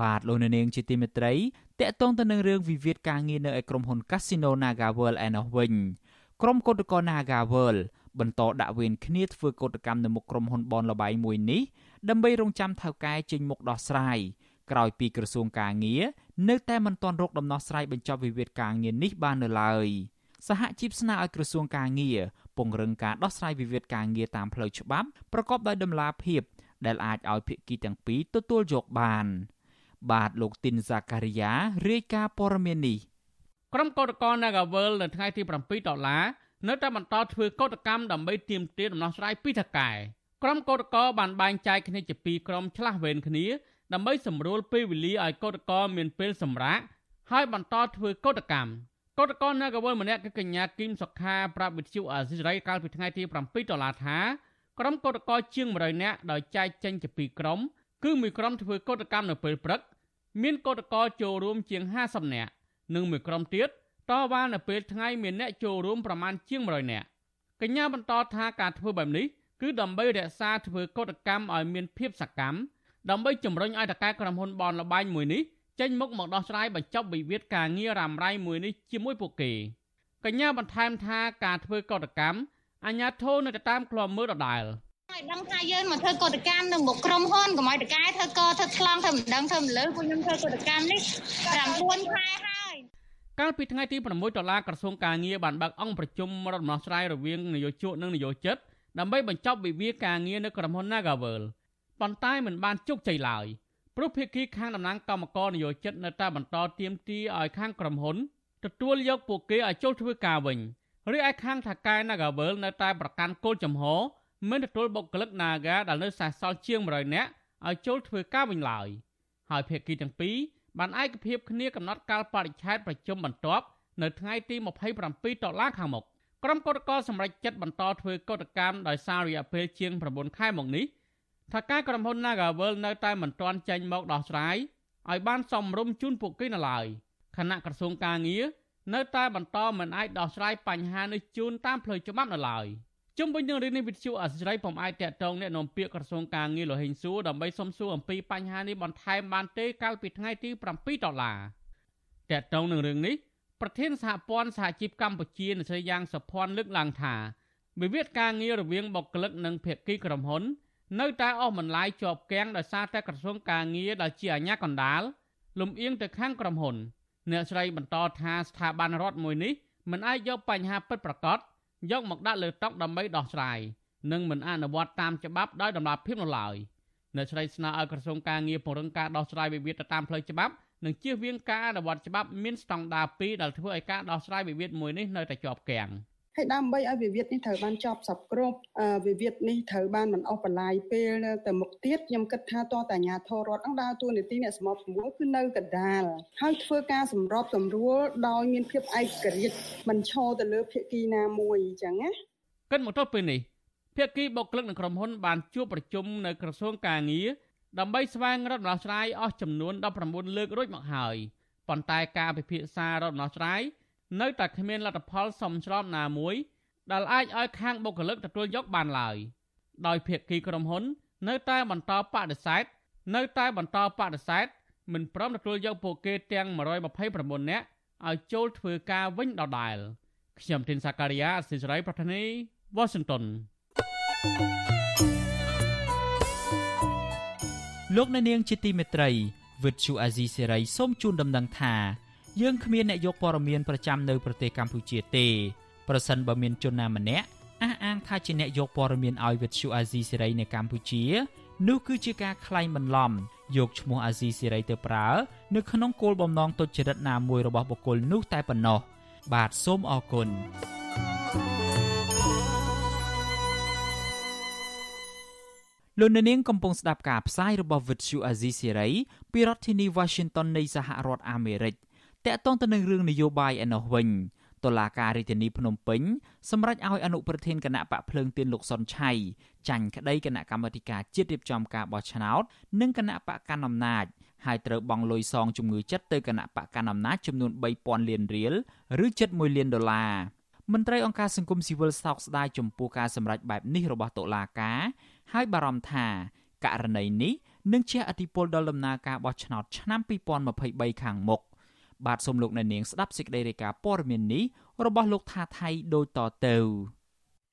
បាទលោកនាងជាទីមេត្រីតកតងទៅនឹងរឿងវិវាទការងារនៅឯក្រុមហ៊ុន Casino Naga World ឯណោះវិញក្រុមកោតក្រ Naga World បន្តដាក់វេនគ្នាធ្វើកោតកម្មនៅមុខក្រុមហ៊ុនបនលបៃមួយនេះដើម្បីរងចាំថៅកែចេញមុខដោះស្រាយក្រោយពីក្រសួងការងារនៅតែមិនទាន់រកដំណោះស្រាយបញ្ចប់វិវាទការងារនេះបាននៅឡើយសហជីពស្នើឲ្យក្រសួងការងារពង្រឹងការដោះស្រាយវិវាទការងារតាមផ្លូវច្បាប់ប្រកបដោយតម្លាភាពដែលអាចឲ្យភាគីទាំងពីរទទួលយកបាន បាទលោកទីនសាការីយ៉ារាយការណ៍ព័ត៌មាននេះក្រុមកោតក្រ Nagavel នៅថ្ងៃទី7ដុល្លារនៅតែបន្តធ្វើកោតកម្មដើម្បីទាមទារដំណោះស្រាយពីថកែក្រុមកោតក្របានបែងចែកគ្នាជាពីរក្រុមឆ្លាស់វេនគ្នាដើម្បីសម្រួលពេលវេលាឲ្យកោតក្រមានពេលសម្រាកហើយបន្តធ្វើកោតកម្មកោតក្រ Nagawal ម្នាក់គឺកញ្ញាគឹមសុខាប្រាប់វិទ្យុអាស៊ីសេរីកាលពីថ្ងៃទី7ដុល្លារថាក្រុមកោតក្រជាង100នាក់ដោយចែកចេញជាពីរក្រុម គឺមួយក្រុមធ្វើកោតកម្មនៅពេលព្រឹក មានកោតក្រចូលរួមជាង50នាក់និងមួយក្រុមទៀតតវ៉ានៅពេលថ្ងៃមានអ្នកចូលរួមប្រមាណជាង100នាក់កញ្ញាបន្តថាការធ្វើបែបនេះគឺដើម្បីរក្សាធ្វើកោតកម្មឲ្យមានភាពសកម្មដើម្បីជំរុញឲ្យតកែក្រុមហ៊ុនបនលបែងមួយនេះចេញមុខមកដោះស្រាយបញ្ចប់វិវាទការងាររ៉ាំរ៉ៃមួយនេះជាមួយពួកគេកញ្ញាបន្ថែមថាការធ្វើកោតកម្មអាញាធននៅតែតាមក្លំមើលដដែល ឲ្យដឹងថាយើងមកធ្វើកតកម្មនៅមុខក្រុមហ៊ុនកុំឲ្យតកែធ្វើកធ្វើថ្លង់ធ្វើមិនដឹងធ្វើមិនលើពួកខ្ញុំធ្វើកតកម្មនេះ9ខែហើយកាលពីថ្ងៃទី6ដុល្លារក្រសួងការងារបានបើកអង្គប្រជុំរដ្ឋដំណោះស្រាយរវាងនយោជកនិងនយោជិតដើម្បីបញ្ចប់វិវាទការងារនៅក្រុមហ៊ុន Nagavel ប៉ុន្តែមិនបានជោគជ័យឡើយព្រោះភាគីខាងតំណាងកម្មករនយោជិតនៅតែបន្តទាមទារឲ្យខាងក្រុមហ៊ុនទទួលយកពួកគេឲ្យចូលធ្វើការវិញរីឯខាងថកែ Nagavel នៅតែប្រកាន់គោលចំហ មិនទទួលបុគ្គលិក Naga ដែលនៅសេសសល់ជាង100នាក់ឲ្យចូលធ្វើការវិញឡើយហើយភាគីទាំងពីរបានឯកភាពគ្នាកំណត់កាលបរិច្ឆេទប្រជុំបន្ទាប់នៅថ្ងៃទី27ដុល្លារខាងមុខក្រុមកោតក្រសម្រេចចិត្តបន្តធ្វើកោតកម្មដោយសាររយៈពេលជាង9ខែមកនេះថាការក្រុមហ៊ុន Nagavel នៅតែមិនទាន់ចេញមកដោះស្រាយឲ្យបានសមរម្យជូនពួកគេនៅឡើយគណៈក្រសួងការងារនៅតែបន្តមិនអាចដោះស្រាយបញ្ហានេះជូនតាមផ្លូវច្បាប់នៅឡើយ ជុំវិញនឹងរឿងនេះវិទ្យុអសិរ័យពុំអាចតាក់ទងអ្នកនាំពាក្យក្រសួងការងារលោហិញសួរដើម្បីសំសួរអំពីបញ្ហានេះបន្ថែមបានទេកាលពីថ្ងៃទី7ដុល្លារតាក់ទងនឹងរឿងនេះប្រធានសហព័ន្ធសហជីពកម្ពុជាអ្នកស្រីយ៉ាងសុភ័ណ្ឌលើកឡើងថាវិវាទការងាររវាងបុគ្គលិកនិងភាគីក្រុមហ៊ុន នៅតែអស់បន្លាយជាប់គាំងដោយសារតែក្រសួងការងារដែលជាអាជ្ញាកណ្ដាលលំអៀងទៅខាងក្រុមហ៊ុន អ្នកស្រីបន្តថាស្ថាប័នរដ្ឋមួយនេះមិនអាចយកបញ្ហាពិតប្រាកដ យកមកដាក់លើតុដើម្បីដោះស្រាយនិងមិនអនុវត្តតាមច្បាប់ដោយតម្លាភាពនោះឡើយអ្នកស្រីស្នើឲ្យក្រសួងការងារពង្រឹងការដោះស្រាយវិវាទទៅតាមផ្លូវច្បាប់និងជៀសវាងការអនុវត្តច្បាប់មានស្តង់ដារ2ដែលធ្វើឲ្យការដោះស្រាយវិវាទមួយនេះនៅតែជាប់គាំង។ ហើយដើម្បីឲ្យវិវាទនេះត្រូវបានចប់សពគ្រប់វិវាទនេះត្រូវបានមិនអស់បន្លាយពេលទៅមុខទៀតខ្ញុំគិតថាតតអាញាធររដ្ឋអង្គដើរតួនាទីអ្នកសម្របសម្រួលគឺនៅកណ្ដាលហើយធ្វើការសម្របសម្រួលដោយមានភាពឯករាជ្យមិនឈរទៅលើភាគីណាមួយអញ្ចឹងណាគិតមកទល់ពេលនេះភាគីបុគ្គលិកនិងក្រុមហ៊ុនបានជួបប្រជុំនៅក្រសួងការងារដើម្បីស្វែងរកដំណោះស្រាយអស់ចំនួន19លើករួចមកហើយប៉ុន្តែការពិភាក្សារកដំណោះស្រាយ នៅតែគ្មានលទ្ធផលសមស្របណាមួយ ដែលអាចឲ្យខាងបុគ្គលិកទទួលយកបានឡើយដោយភាគីក្រុមហ៊ុន នៅតែបន្តបដិសេធនៅតែបន្តបដិសេធមិនព្រមទទួលយកពួកគេទាំង129នាក់ឲ្យចូលធ្វើការវិញដដែលខ្ញុំទីនសាការីយ៉ាអសិរ័យប្រធានីវ៉ាស៊ីនតោនលោកអ្នកនាងជាទីមេត្រីវិទ្យុអាស៊ីសេរីសូមជូនដំណឹងថា យើងគ្មានអ្នកយកព័ត៌មានប្រចាំនៅប្រទេសកម្ពុជាទេប្រសិនបើមានជនណាម្នាក់អះអាងថាជាអ្នកយកព័ត៌មានឲ្យវិទ្យុអាស៊ីសេរីនៅកម្ពុជានោះគឺជាការក្លែងបន្លំយកឈ្មោះអាស៊ីសេរីទៅប្រើនៅក្នុងគោលបំណងទុច្ចរិតណាមួយរបស់បុគ្គលនោះតែប៉ុណ្ណោះបាទសូមអរគុណលោកនាងកំពុងស្ដាប់ការផ្សាយរបស់ Vuthu Azizi Serai ពីរដ្ឋធានី Washington នៃសហរដ្ឋអាមេរិក តកតងទៅនឹងរឿងនយោបាយឯណោះវិញតុលាការរាជធានីភ្នំពេញសម្រេចឲ្យអនុប្រធានគណៈបកភ្លើងទៀនលោកសុនឆៃចាញ់ក្តីគណៈកម្មាធិការជាតិរៀបចំការបោះឆ្នោតនិងគណៈបកកណ្ដាលអំណាចហើយត្រូវបង់លុយសងជំងឺចិត្តទៅគណៈបកកណ្ដាលអំណាចចំនួន3000លានរៀលឬ71លានដុល្លារមន្ត្រីអង្គការសង្គមស៊ីវិលសោកស្ដាយចំពោះការសម្រេចបែបនេះរបស់តុលាការហើយបារម្ភថាករណីនេះនឹងជះឥទ្ធិពលដល់ដំណើរការបោះឆ្នោតឆ្នាំ2023ខាងមុខ បាទសូមលោកអ្នកនាងស្ដាប់សេចក្តីរាយការណ៍ព័ត៌មាននេះរបស់លោកថាថៃដូចតទៅ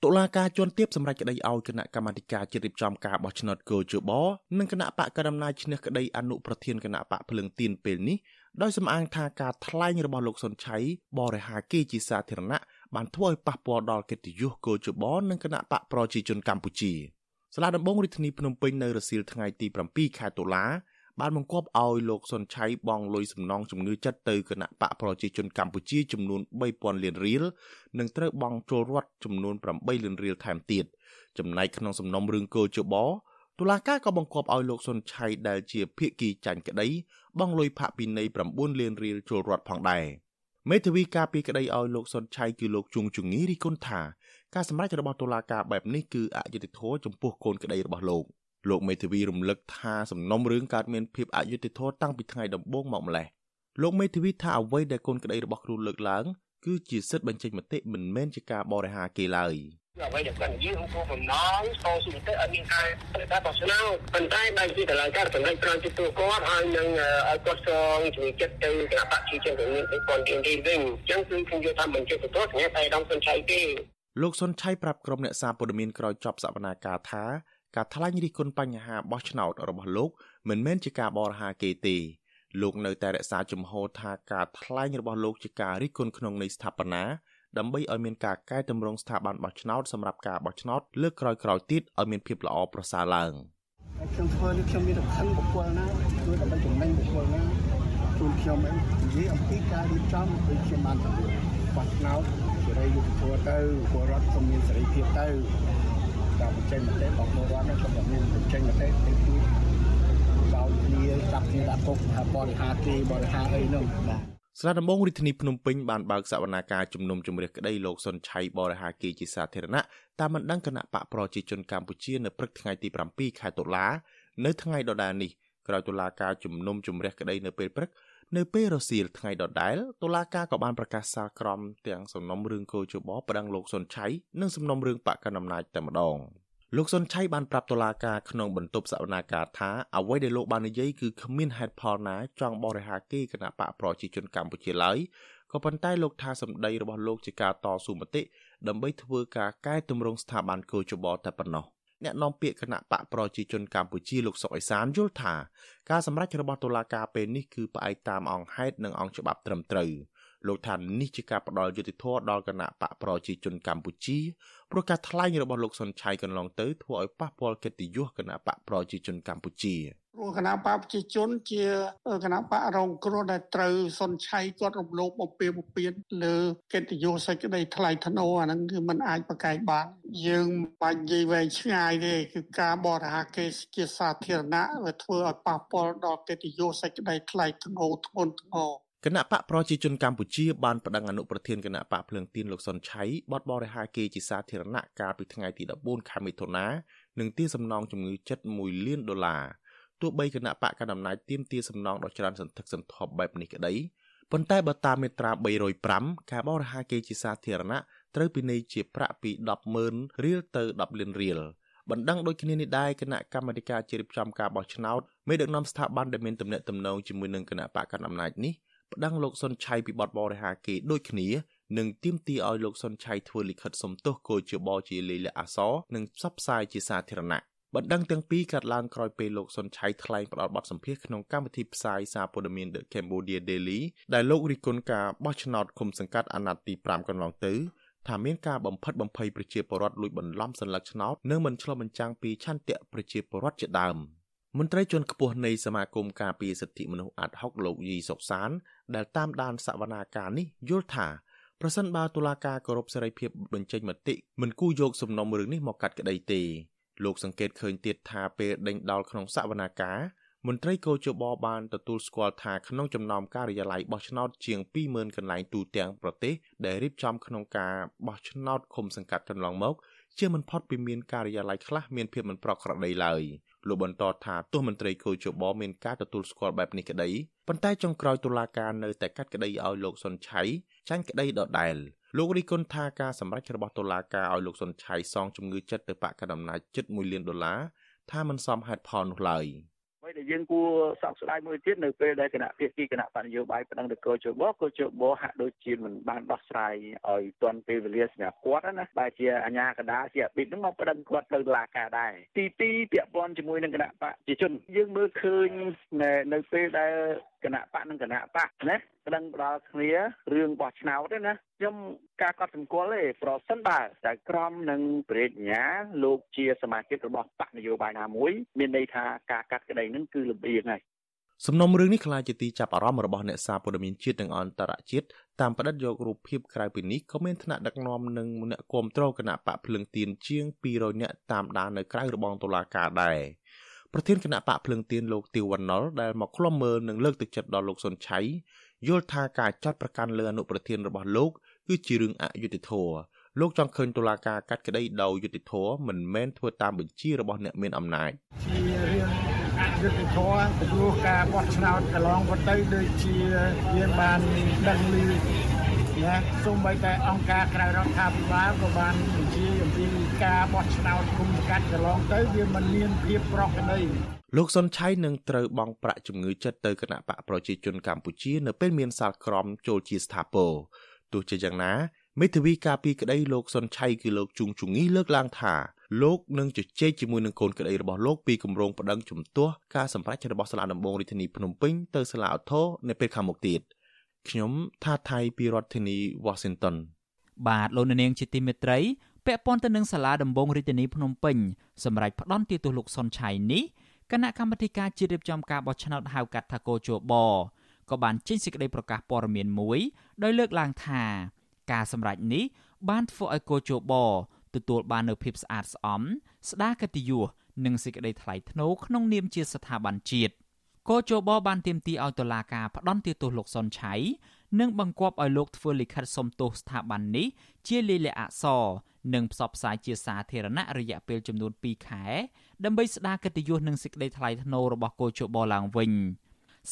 តុលាការជាន់ទាបសម្រាប់ក្តីឲ្យគណៈកម្មាធិការជាតិរៀបចំការបោះឆ្នោតកោជបនិងគណៈបកកណ្ដាលអំណាចឈ្នះក្តីអនុប្រធានគណៈបកភ្លឹងទៀនពេលនេះដោយសំអាងថាការថ្លែងរបស់លោកសុនឆៃបរិហាគីជាសាធារណៈបានធ្វើឲ្យប៉ះពាល់ដល់កិត្តិយសកោជបនិងគណៈបកប្រជាជនកម្ពុជាសាលាដំបងរាជធានីភ្នំពេញនៅរសៀលថ្ងៃទី7ខែតុលា បានបង្គាប់ឲ្យលោកសុនឆៃបង់លុយសំណងជំងឺចិត្តទៅគណៈបកប្រជាជនកម្ពុជាចំនួន3000លានរៀលនិងត្រូវបង់ចូលរដ្ឋចំនួន8លានរៀលថែមទៀតចំណែកក្នុងសំណុំរឿងកោជបតុលាការក៏បង្គាប់ឲ្យលោកសុនឆៃដែលជាភាគីចាញ់ក្តីបង់លុយផាកពិន័យ9លានរៀលចូលរដ្ឋផងដែរមេធាវីការពីក្តីឲ្យលោកសុនឆៃគឺលោកជួងជងីរីគុណថាការសម្រេចរបស់តុលាការបែបនេះគឺអយុត្តិធម៌ចំពោះកូនក្តីរបស់លោក លោកមេធាវីរំលឹកថាសំណុំរឿងកើតមានភាពអយុត្តិធម៌តាំងពីថ្ងៃដំបូងមកម្លេះលោកមេធាវីថាអ្វីដែលកូនក្តីរបស់គ្រូលើកឡើងគឺជាសិទ្ធិបញ្ចេញមតិមិនមែនជាការបរិហាគេឡើយអ្វីដែលគាត់និយាយក្នុងគោលបំណងស្គាល់សុខភាពអត់មានការប្រកាសបោះឆ្នោតប៉ុន្តែបែរជាតឡាការសម្ដែងក្រងចិត្តគាត់ហើយនឹងឲ្យគាត់សងជំនឿចិត្តទៅគណៈបព្វជិជនទៅមានគាត់រៀនរៀនវិញអញ្ចឹងគឺខ្ញុំយល់ថាមិនជាទទួលស្ងាត់តែដងសុនឆៃទេលោកសុនឆៃប្រាប់ក្រុមអ្នកសារព័ត៌មានក្រោយចប់សវនាការថា ការថ្លែងរិះគន់បញ្ហាបោះឆ្នោតរបស់លោកមិនមែនជាការបរិហាគេទេលោកនៅតែរក្សាជំហរថាការថ្លែងរបស់លោកជាការរិះគន់ក្នុងន័យស្ថាបនាដើម្បីឲ្យមានការកែតម្រង់ស្ថាប័នបោះឆ្នោតសម្រាប់ការបោះឆ្នោតលើកក្រោយៗទៀតឲ្យមានភាពល្អប្រសើរឡើងខ្ញុំធ្វើនេះខ្ញុំមានសំខាន់បុគ្គលណាជួយដើម្បីចំណេញបុគ្គលណាជូនខ្ញុំឯងនិយាយអំពីការរៀបចំដូចខ្ញុំបានទៅបោះឆ្នោតសេរីយុត្តិធម៌ទៅពលរដ្ឋក៏មានសេរីភាពទៅ ការបញ្ចេញមតិរបស់ពលរដ្ឋហ្នឹងក៏មានបញ្ចេញមតិទៅជួយបោកគ្នាចាប់គ្នាដាក់គុកថាបរិហាគេបរិហាអីហ្នឹងបាទស្លាដំបងរាជធានីភ្នំពេញបានបើកសវនាការជំនុំជម្រះក្តីលោកសុនឆៃបរិហាគីជាសាធារណៈតាមបណ្ដឹងគណៈបកប្រជាជនកម្ពុជានៅព្រឹកថ្ងៃទី7ខែតុលា នៅថ្ងៃដដែលនេះក្រោយតុលាការជំនុំជម្រះក្តីនៅពេលព្រឹក នៅពេលរសៀលថ្ងៃដដែលតុលាការក៏បានប្រកាសសាលក្រមទាំងសំណុំរឿងកោជបប្តឹងលោកសុនឆៃនិងសំណុំរឿងបកកណ្ដាលអំណាចតែម្ដងលោកសុនឆៃបានប្រាប់តុលាការក្នុងបន្ទប់សវនាការថាអ្វីដែលលោកបាននិយាយគឺគ្មានហេតុផលណាចង់បរិហាគេគណៈបកប្រជាជនកម្ពុជាឡើយក៏ប៉ុន្តែលោកថាសម្ដីរបស់លោកជាការតស៊ូមតិដើម្បីធ្វើការកែតម្រង់ស្ថាប័នកោជបតែប៉ុណ្ណោះ អ្នកនាំពាក្យគណៈបកប្រជាជនកម្ពុជាលោកសុកអេសានយល់ថាការសម្រេចរបស់តុលាការពេលនេះគឺផ្អែកតាមអង្គហេតុនិងអង្គច្បាប់ត្រឹមត្រូវ លោកថានេះជាការផ្ដល់យុត្តិធម៌ដល់គណៈបកប្រជាជនកម្ពុជាព្រោះការថ្លែងរបស់លោកសុនឆៃកន្លងទៅធ្វើឲ្យប៉ះពាល់កិត្តិយសគណៈបកប្រជាជនកម្ពុជាព្រោះគណៈបកប្រជាជនជាគណៈបករងគ្រោះដែលត្រូវសុនឆៃគាត់រំលោភបំពានបំពានលើកិត្តិយសសេចក្តីថ្លៃថ្នូរអាហ្នឹងគឺมันអាចប្រកែកបានយើងបាច់និយាយវែងឆ្ងាយទេគឺការបរិហាគេជាសាធារណៈវាធ្វើឲ្យប៉ះពាល់ដល់កិត្តិយសសេចក្តីថ្លៃថ្នូរធ្ងន់ធ្ងរ គណៈបកប្រជាជនកម្ពុជាបានប្តឹងអនុប្រធានគណៈបកភ្លើងទៀនលោកសុនឆៃបទបរិហាគេជាសាធារណៈកាលពីថ្ងៃទី14ខែមិថុនានឹងទារសំណងជំងឺចិត្ត1លានដុល្លារទោះបីគណៈបកកណ្ដាលអំណាចទាមទារសំណងដ៏ច្រើនសន្ធឹកសន្ធាប់បែបនេះក្តីប៉ុន្តែបើតាមមាត្រា305ការបរិហាគេជាសាធារណៈត្រូវពិន័យជាប្រាក់ពី100000រៀលទៅ10លានរៀលបណ្ដឹងដូចគ្នានេះដែរគណៈកម្មាធិការជ្រៀបចំការបោះឆ្នោតមេដឹកនាំស្ថាប័នដែលមានទំនាក់ទំនងជាមួយនឹងគណៈបកកណ្ដាលអំណាចនេះ ប្តឹងលោកសុនឆៃពីបទបរិហាគេដូចគ្នានិងទាមទារឲ្យលោកសុនឆៃធ្វើលិខិតសំទោសគោជាបជាលេខលះអសរនិងផ្សព្វផ្សាយជាសាធារណៈបណ្ដឹងទាំងពីរកាត់ឡើងក្រោយពេលលោកសុនឆៃថ្លែងផ្ដល់បទសម្ភាសន៍ក្នុងកម្មវិធីផ្សាយសារព័ត៌មាន The Cambodia Daily ដែលលោករិះគន់ការបោះឆ្នោតឃុំសង្កាត់អាណត្តិទី5កន្លងទៅថាមានការបំផិតបំភ័យប្រជាពលរដ្ឋលួចបន្លំសัญลักษณ์ឆ្នោតនិងមិនឆ្លុះបញ្ចាំងពីឆន្ទៈប្រជាពលរដ្ឋជាដើមមន្ត្រីជាន់ខ្ពស់នៃសមាគមការពារសិទ្ធិមនុស្សអាត់ហុកលោកយីសុកសាន ដែលតាមដានសវនាការនេះយល់ថាប្រសិនបើតុលាការគោរពសេរីភាពបញ្ចេញមតិមិនគូយកសំណុំរឿងនេះមកកាត់ក្តីទេលោកសង្កេតឃើញទៀតថាពេលដេញដោលក្នុងសវនាការមន្ត្រីកោជបបានទទួលស្គាល់ថាក្នុងចំណោមការិយាល័យបោះឆ្នោតជាង20000កន្លែងទូទាំងប្រទេសដែលរៀបចំក្នុងការបោះឆ្នោតឃុំសង្កាត់កន្លងមកជាមិនផុតពីមានការិយាល័យខ្លះមានភាពមិនប្រក្រតីឡើយ លោកបន្តថាទោះមន្ត្រីគយជបមានការទទួលស្គាល់បែបនេះក្តីប៉ុន្តែចុងក្រោយតុលាការនៅតែកាត់ក្តីឲ្យលោកសុនឆៃចាញ់ក្តីដដែលលោករីគុណថាការសម្រេចរបស់តុលាការឲ្យលោកសុនឆៃសងជំងឺចិត្តទៅបកកណ្ដាលអំណាចជិត1លានដុល្លារថាមិនសមហេតុផលនោះឡើយ។ អ្វីដែលយើងគួរសោកស្ដាយមួយទៀតនៅពេលដែលគណៈភាគីគណៈបញ្ញោបាយប្តឹងទៅកោជបកោជបហាក់ដូចជាមិនបានដោះស្រាយឲ្យទាន់ពេលវេលាសម្រាប់គាត់ណាបែរជាអាញាកដាជាអបិបនឹងមកប្តឹងគាត់ទៅតុលាការដែរទី2ពាក់ព័ន្ធជាមួយនឹងគណៈបកជាជនយើងមើលឃើញនៅពេលដែល គណៈបកនិងគណៈបកណាប្តឹងផ្ដាល់គ្នារឿងបោះឆ្នោតទេណាខ្ញុំការកត់សម្គាល់ទេប្រសិនបើតែក្រមនិងព្រះញ្ញាលោកជាសមាជិករបស់បកនយោបាយណាមួយមានន័យថាការកាត់ក្តីនឹងគឺលំអៀងហើយសំណុំរឿងនេះក្លាយជាទីចាប់អារម្មណ៍របស់អ្នកសារព័ត៌មានជាតិនិងអន្តរជាតិតាមផ្តិតយករូបភាពក្រៅពីនេះក៏មានថ្នាក់ដឹកនាំនិងអ្នកគ្រប់គ្រងគណៈបកភ្លឹងទៀនជាង200នាក់តាមដាននៅក្រៅរបងតុលាការដែរ ប្រធានគណៈបកភ្លឹងទៀនលោកទៀវវណ្ណុលដែលមកឃ្លាំមើលនិងលើកទឹកចិត្តដល់លោកសុនឆៃយល់ថាការចាត់ប្រកាន់លើអនុប្រធានរបស់លោកគឺជារឿងអយុត្តិធម៌លោកចង់ឃើញតុលាការកាត់ក្តីដោយយុត្តិធម៌មិនមែនធ្វើតាមបញ្ជារបស់អ្នកមានអំណាចជារឿងអយុត្តិធម៌ព្រោះការបោះឆ្នោតកន្លងមកទៅដូចជាយើងបានដឹងឮណាសូម្បីតែអង្គការក្រៅរដ្ឋាភិបាលក៏បានបញ្ជាអំពី ការបោះឆ្នោតគុំកាត់កន្លងទៅវាមិនមានភាពប្រក្រតីលោកសុនឆៃនឹងត្រូវបង់ប្រាក់ជំងឺចិត្តទៅគណៈបកប្រជាជនកម្ពុជានៅពេលមានសាលក្រមចូលជាស្ថាពរទោះជាយ៉ាងណាមេធាវីការពីក្តីលោកសុនឆៃគឺលោកជុងជងីលើកឡើងថាលោកនឹងជជែកជាមួយនឹងកូនក្តីរបស់លោកពីគម្រោងប្តឹងជំទាស់ការសម្រេចរបស់សាលាដំបងរាជធានីភ្នំពេញទៅសាលាឧទ្ធរនៅពេលខាងមុខទៀតខ្ញុំថាថៃពីរដ្ឋធានី Washington បាទលោកនាងជាទីមេត្រី ពាក់ព័ន្ធទៅនឹងសាលាដំបងរាជធានីភ្នំពេញសម្រាប់ផ្ដន់ទោសលោកសុនឆៃនេះគណៈកម្មាធិការជាតិរៀបចំការបោះឆ្នោតហៅកាត់ថាកោជបក៏បានចេញសេចក្តីប្រកាសព័ត៌មានមួយដោយលើកឡើងថាការសម្រេចនេះបានធ្វើឲ្យកោជបទទួលបាននូវភាពស្អាតស្អំស្ដារកិត្តិយសនិងសេចក្តីថ្លៃថ្នូរក្នុងនាមជាស្ថាប័នជាតិកោជបបានទាមទារឲ្យតុលាការផ្តន្ទាទោសលោកសុនឆៃ និងបង្គាប់ឲ្យលោកធ្វើលិខិតសុំទោសស្ថាប័ននេះជាលាយលក្ខណ៍អក្សរនិងផ្សព្វផ្សាយជាសាធារណៈរយៈពេលចំនួន2ខែដើម្បីស្ដារកិត្តិយសនិងសេចក្តីថ្លៃថ្នូររបស់កោជបឡើងវិញ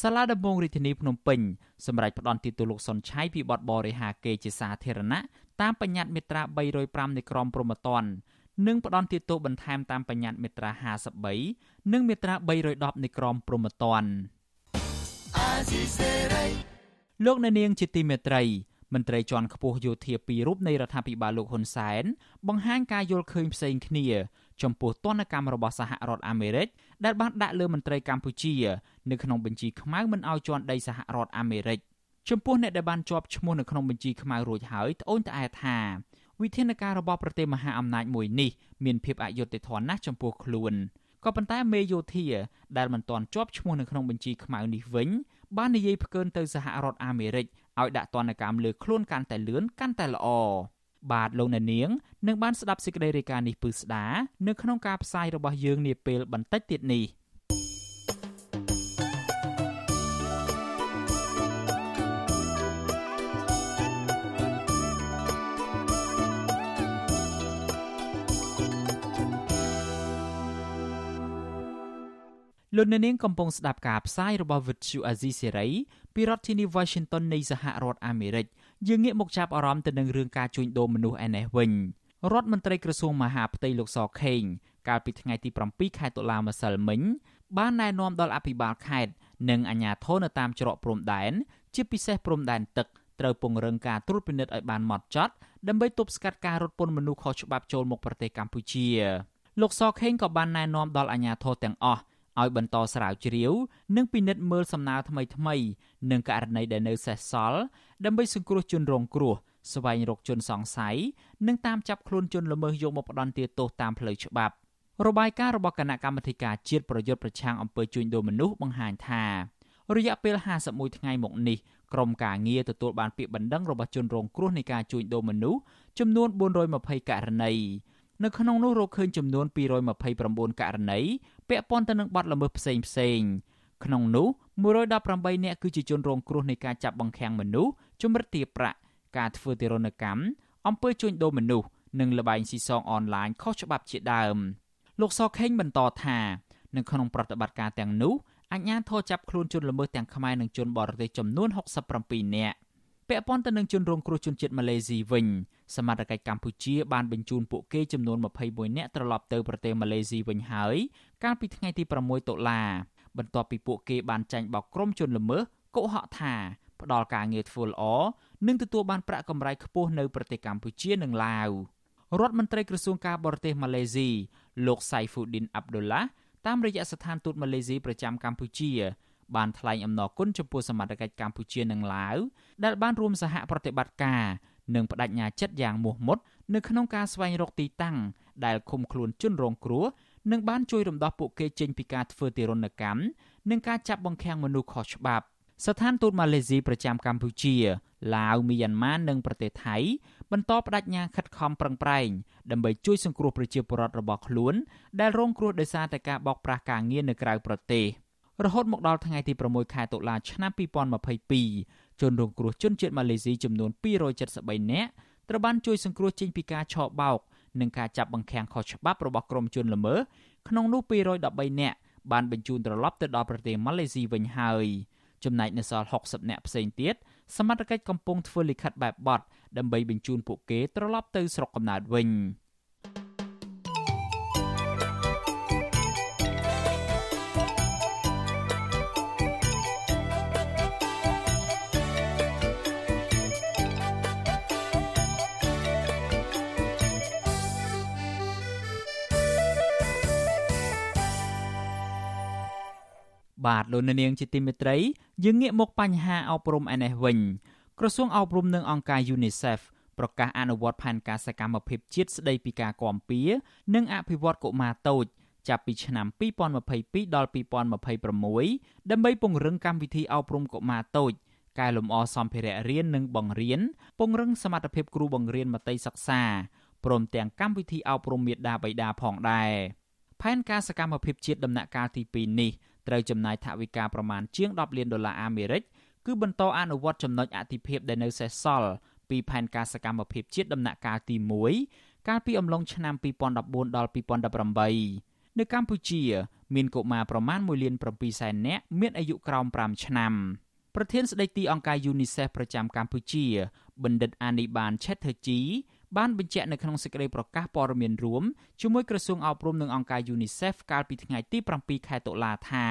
សាលាដំបងរាជធានីភ្នំពេញសម្រាប់ផ្ដន់ទោសលោកសុនឆៃពីបទបរិហាកេរជាសាធារណៈតាមបញ្ញត្តិមាត្រា305នៃក្រមព្រហ្មទណ្ឌនិងផ្ដន់ទោសបន្ថែមតាមបញ្ញត្តិមាត្រា53និងមាត្រា310នៃក្រមព្រហ្មទណ្ឌ លោកអ្នកនាងជាទីមេត្រីមន្ត្រីជាន់ខ្ពស់យោធាពីររូបនៃរដ្ឋាភិបាលលោកហ៊ុនសែនបង្ហាញការយល់ឃើញផ្សេងគ្នាចំពោះទណ្ឌកម្មរបស់សហរដ្ឋអាមេរិកដែលបានដាក់លើមន្ត្រីកម្ពុជានៅក្នុងបញ្ជីខ្មៅមិនឲ្យជន់ដីសហរដ្ឋអាមេរិកចំពោះអ្នកដែលបានជាប់ឈ្មោះនៅក្នុងបញ្ជីខ្មៅរួចហើយត្អូញត្អែថាវិធានការរបស់ប្រទេសមហាអំណាចមួយនេះមានភាពអយុត្តិធម៌ណាស់ចំពោះខ្លួនក៏ប៉ុន្តែមេយោធាដែលមិនទាន់ជាប់ឈ្មោះនៅក្នុងបញ្ជីខ្មៅនេះវិញ បាននិយាយផ្កើនទៅសហរដ្ឋអាមេរិកឲ្យដាក់ទណ្ឌកម្មលើខ្លួនកាន់តែលឿនកាន់តែល្អបាទលោកអ្នកនាងនឹងបានស្ដាប់សេចក្តីរាយការណ៍នេះពឺស្ដានៅក្នុងការផ្សាយរបស់យើងនាពេលបន្តិចទៀតនេះ។ លោកអ្នកនាងកំពុងស្ដាប់ការផ្សាយរបស់ Vuthu Azizi Serai ពីរដ្ឋធានី Washington នៃសហរដ្ឋអាមេរិកយើងងាកមកចាប់អារម្មណ៍ទៅនឹងរឿងការជួញដូរមនុស្សឯនេះវិញរដ្ឋមន្ត្រីក្រសួងមហាផ្ទៃលោកសខេងកាលពីថ្ងៃទី7ខែតុលាម្សិលមិញបានណែនាំដល់អភិបាលខេត្តនិងអាជ្ញាធរនៅតាមច្រកព្រំដែនជាពិសេសព្រំដែនទឹកត្រូវពង្រឹងការត្រួតពិនិត្យឲ្យបានម៉ត់ចត់ដើម្បីទប់ស្កាត់ការរត់ពន្ធមនុស្សខុសច្បាប់ចូលមកប្រទេសកម្ពុជាលោកសខេងក៏បានណែនាំដល់អាជ្ញាធរទាំងអស់ ឲ្យបន្តស្រាវជ្រាវ និងពិនិត្យមើលសំណើថ្មីថ្មីនិងករណីដែលនៅសេសសល់ដើម្បីសង្គ្រោះជនរងគ្រោះស្វែងរកជនសង្ស័យនិងតាមចាប់ខ្លួនជនល្មើសយកមកផ្ដន្ទាទោសតាមផ្លូវច្បាប់របាយការណ៍របស់គណៈកម្មាធិការជាតិប្រយុទ្ធប្រឆាំងអំពើជួញដូរមនុស្សបង្ហាញថារយៈពេល51ថ្ងៃមកនេះក្រុមការងារទទួលបានពាក្យបណ្ដឹងរបស់ជនរងគ្រោះនៃការជួញដូរមនុស្សចំនួន420ករណីនៅក្នុងនោះរកឃើញចំនួន229ករណី ពាក់ព័ន្ធទៅនឹងបទល្មើសផ្សេងផ្សេងក្នុងនោះ118នាក់គឺជាជនរងគ្រោះនៃការចាប់បង្ខាំងមនុស្សជំរិតទារប្រាក់ការធ្វើទារុណកម្មអំពើជួញដូរមនុស្សនិងលបែងស៊ីសងអនឡាញខុសច្បាប់ជាដើមលោកសខេងបន្តថានៅក្នុងប្រតិបត្តិការទាំងនោះអញ្ញាធរចាប់ខ្លួនជនល្មើសទាំងខ្មែរនិងជនបរទេសចំនួន67នាក់ពាក់ព័ន្ធទៅនឹងជនរងគ្រោះជនជាតិម៉ាឡេស៊ីវិញសមត្ថកិច្ចកម្ពុជាបានបញ្ជូនពួកគេចំនួន21នាក់ត្រឡប់ទៅប្រទេសម៉ាឡេស៊ីវិញហើយ កាលពីថ្ងៃទី6តុលាបន្ទាប់ពីពួកគេបានចាញ់បោកក្រុមជនល្មើសកុហកថាផ្ដល់ការងារធ្វើល្អនិងទទួលបានប្រាក់កម្រៃខ្ពស់នៅប្រទេសកម្ពុជានិងឡាវរដ្ឋមន្ត្រីក្រសួងការបរទេសម៉ាឡេស៊ីលោកសៃហ្វូឌីនអាប់ឌុលឡាតាមរយៈស្ថានទូតម៉ាឡេស៊ីប្រចាំកម្ពុជា បានថ្លែងអំណរគុណចំពោះសមត្ថកិច្ចកម្ពុជានិងឡាវដែលបានរួមសហប្រតិបត្តិការនិងបដិញ្ញាចិត្តយ៉ាងមោះមុតនៅក្នុងការស្វែងរកទីតាំងដែលឃុំខ្លួនជនរងគ្រោះ និងបានជួយរំដោះពួកគេចេញពីការធ្វើទារុណកម្មនិងការចាប់បង្ខាំងមនុស្សខុសច្បាប់ស្ថានទូតម៉ាឡេស៊ីប្រចាំកម្ពុជាឡាវមីយ៉ាន់ម៉ានិងប្រទេសថៃបន្តបដិញ្ញាខិតខំប្រឹងប្រែងដើម្បីជួយសង្គ្រោះប្រជាពលរដ្ឋរបស់ខ្លួនដែលរងគ្រោះដោយសារតែការបោកប្រាស់ការងារនៅក្រៅប្រទេសរហូតមកដល់ថ្ងៃទី6ខែតុលាឆ្នាំ2022ជនរងគ្រោះជនជាតិម៉ាឡេស៊ីចំនួន273នាក់ត្រូវបានជួយសង្គ្រោះចេញពីការឆបោក និងការចាប់បង្ខាំងខុសច្បាប់របស់ក្រុមជនល្មើសក្នុងនោះ213នាក់បានបញ្ជូនត្រឡប់ទៅដល់ប្រទេសម៉ាឡេស៊ីវិញហើយចំណែកនៅសល់60នាក់ផ្សេងទៀតសមត្ថកិច្ចកំពុងធ្វើលិខិតបែបបទដើម្បីបញ្ជូនពួកគេត្រឡប់ទៅស្រុកកំណើតវិញ។ បាទលោកនាងជាទីមេត្រីយើងងាកមកបញ្ហាអប់រំឯនេះវិញក្រសួងអប់រំនិងអង្គការ UNICEF ប្រកាសអនុវត្តផែនការសកម្មភាពជាតិស្ដីពីការគាំពៀនិងអភិវឌ្ឍកុមារតូចចាប់ពីឆ្នាំ2022ដល់2026ដើម្បីពង្រឹងកម្មវិធីអប់រំកុមារតូចកែលម្អសម្ភារៈរៀននិងបង្រៀនពង្រឹងសមត្ថភាពគ្រូបង្រៀនមត្តេយ្យសិក្សាព្រមទាំងកម្មវិធីអប់រំមេដាបៃតាផងដែរផែនការសកម្មភាពជាតិដំណាក់កាលទី2នេះ ត្រូវចំណាយថវិកាប្រមាណជាង10លានដុល្លារអាមេរិកគឺបន្តអនុវត្តចំណុចអតិភិបដែលនៅសេសសល់ពីផែនការសកម្មភាពជាតិដំណាក់កាលទី1កាលពីអំឡុងឆ្នាំ2014ដល់2018នៅកម្ពុជា មានកុមារប្រមាណ1លាន7សែននាក់មានអាយុក្រោម5ឆ្នាំប្រធានស្ដីទីអង្គការ UNICEF ប្រចាំកម្ពុជាបណ្ឌិតអានីបានឆេតធឺជី បានបញ្ជាក់នៅក្នុងសេចក្តីប្រកាសព័ត៌មានរួមជាមួយក្រសួងអប់រំនិងអង្គការ UNICEF កាលពីថ្ងៃទី7ខែតុលាថា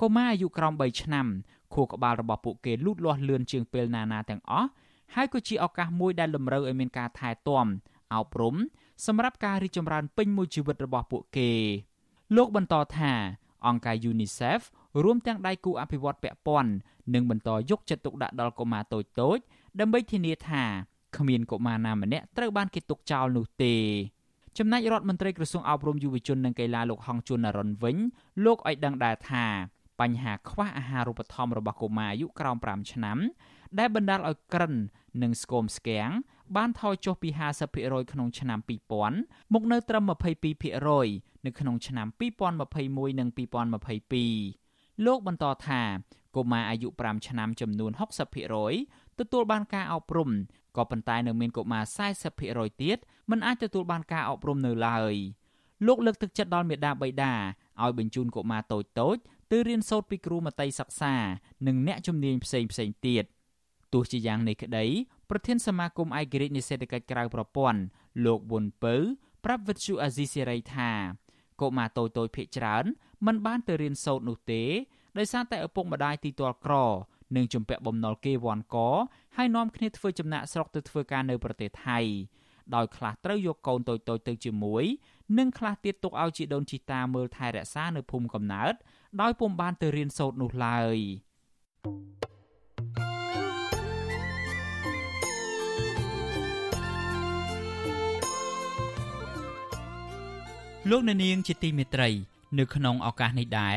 កុមារអាយុក្រោម3ឆ្នាំខួរក្បាលរបស់ពួកគេលូតលាស់លឿនជាងពេលណាណាទាំងអស់ហើយក៏ជាឱកាសមួយដែលតម្រូវឲ្យមានការថែទាំអប់រំសម្រាប់ការរីកចម្រើនពេញមួយជីវិតរបស់ពួកគេ លោកបន្តថាអង្គការ UNICEF រួមទាំងដៃគូអភិវឌ្ឍពាក់ព័ន្ធនឹងបន្តយកចិត្តទុកដាក់ដល់កុមារតូចៗដើម្បីធានាថា គ្មានកុមារណាម្នាក់ត្រូវបានគេទុកចោលនោះទេចំណែករដ្ឋមន្ត្រីក្រសួងអប់រំយុវជននិងកីឡាលោកហងជួននរិនវិញលោកឲ្យដឹងដែរថាបញ្ហាខ្វះអាហារូបត្ថម្ភរបស់កុមារអាយុក្រោម5ឆ្នាំដែលបណ្ដាលឲ្យក្រិននិងស្គមស្គាំងបានថយចុះពី50%ក្នុងឆ្នាំ2000មកនៅត្រឹម22%នៅក្នុងឆ្នាំ2021និង2022លោកបន្តថាកុមារអាយុ5ឆ្នាំចំនួន60%ទទួលបានការអប់រំ ក៏ប៉ុន្តែនៅមានកុមារ40%ទៀតមិនអាចទទួលបានការអប់រំនៅឡើយលោកលើកទឹកចិត្តដល់មេដាបៃតាឲ្យបញ្ជូនកុមារតូចតូចទៅរៀនសូត្រពីគ្រូមត្តេយ្យសិក្សា និងអ្នកជំនាញផ្សេងផ្សេងទៀតទោះជាយ៉ាងនេះក្តីប្រធានសមាគមឯករាជ្យនិសេដ្ឋកិច្ចក្រៅប្រព័ន្ធលោកវុនពៅប្រាប់វិទ្យុអាស៊ីសេរីថាកុមារតូចតូចភ ieck ច្រើនមិនបានទៅរៀនសូត្រនោះទេដោយសារតែឪពុកម្ដាយទីទាល់ក្រ និងជំពាក់បំណុលគេវ័នកហើយនាំគ្នាធ្វើចំណាក់ស្រុកទៅធ្វើការនៅប្រទេសថៃដោយខ្លះត្រូវយកកូនតូចៗទៅជាមួយនិងខ្លះទៀតទុកឲ្យជីដូនជីតាមើលថែរក្សានៅភូមិកំណើតដោយពុំបានទៅរៀនសូត្រនោះឡើយលោកអ្នកនាងជាទីមេត្រី នៅក្នុងឱកាសនេះដែរ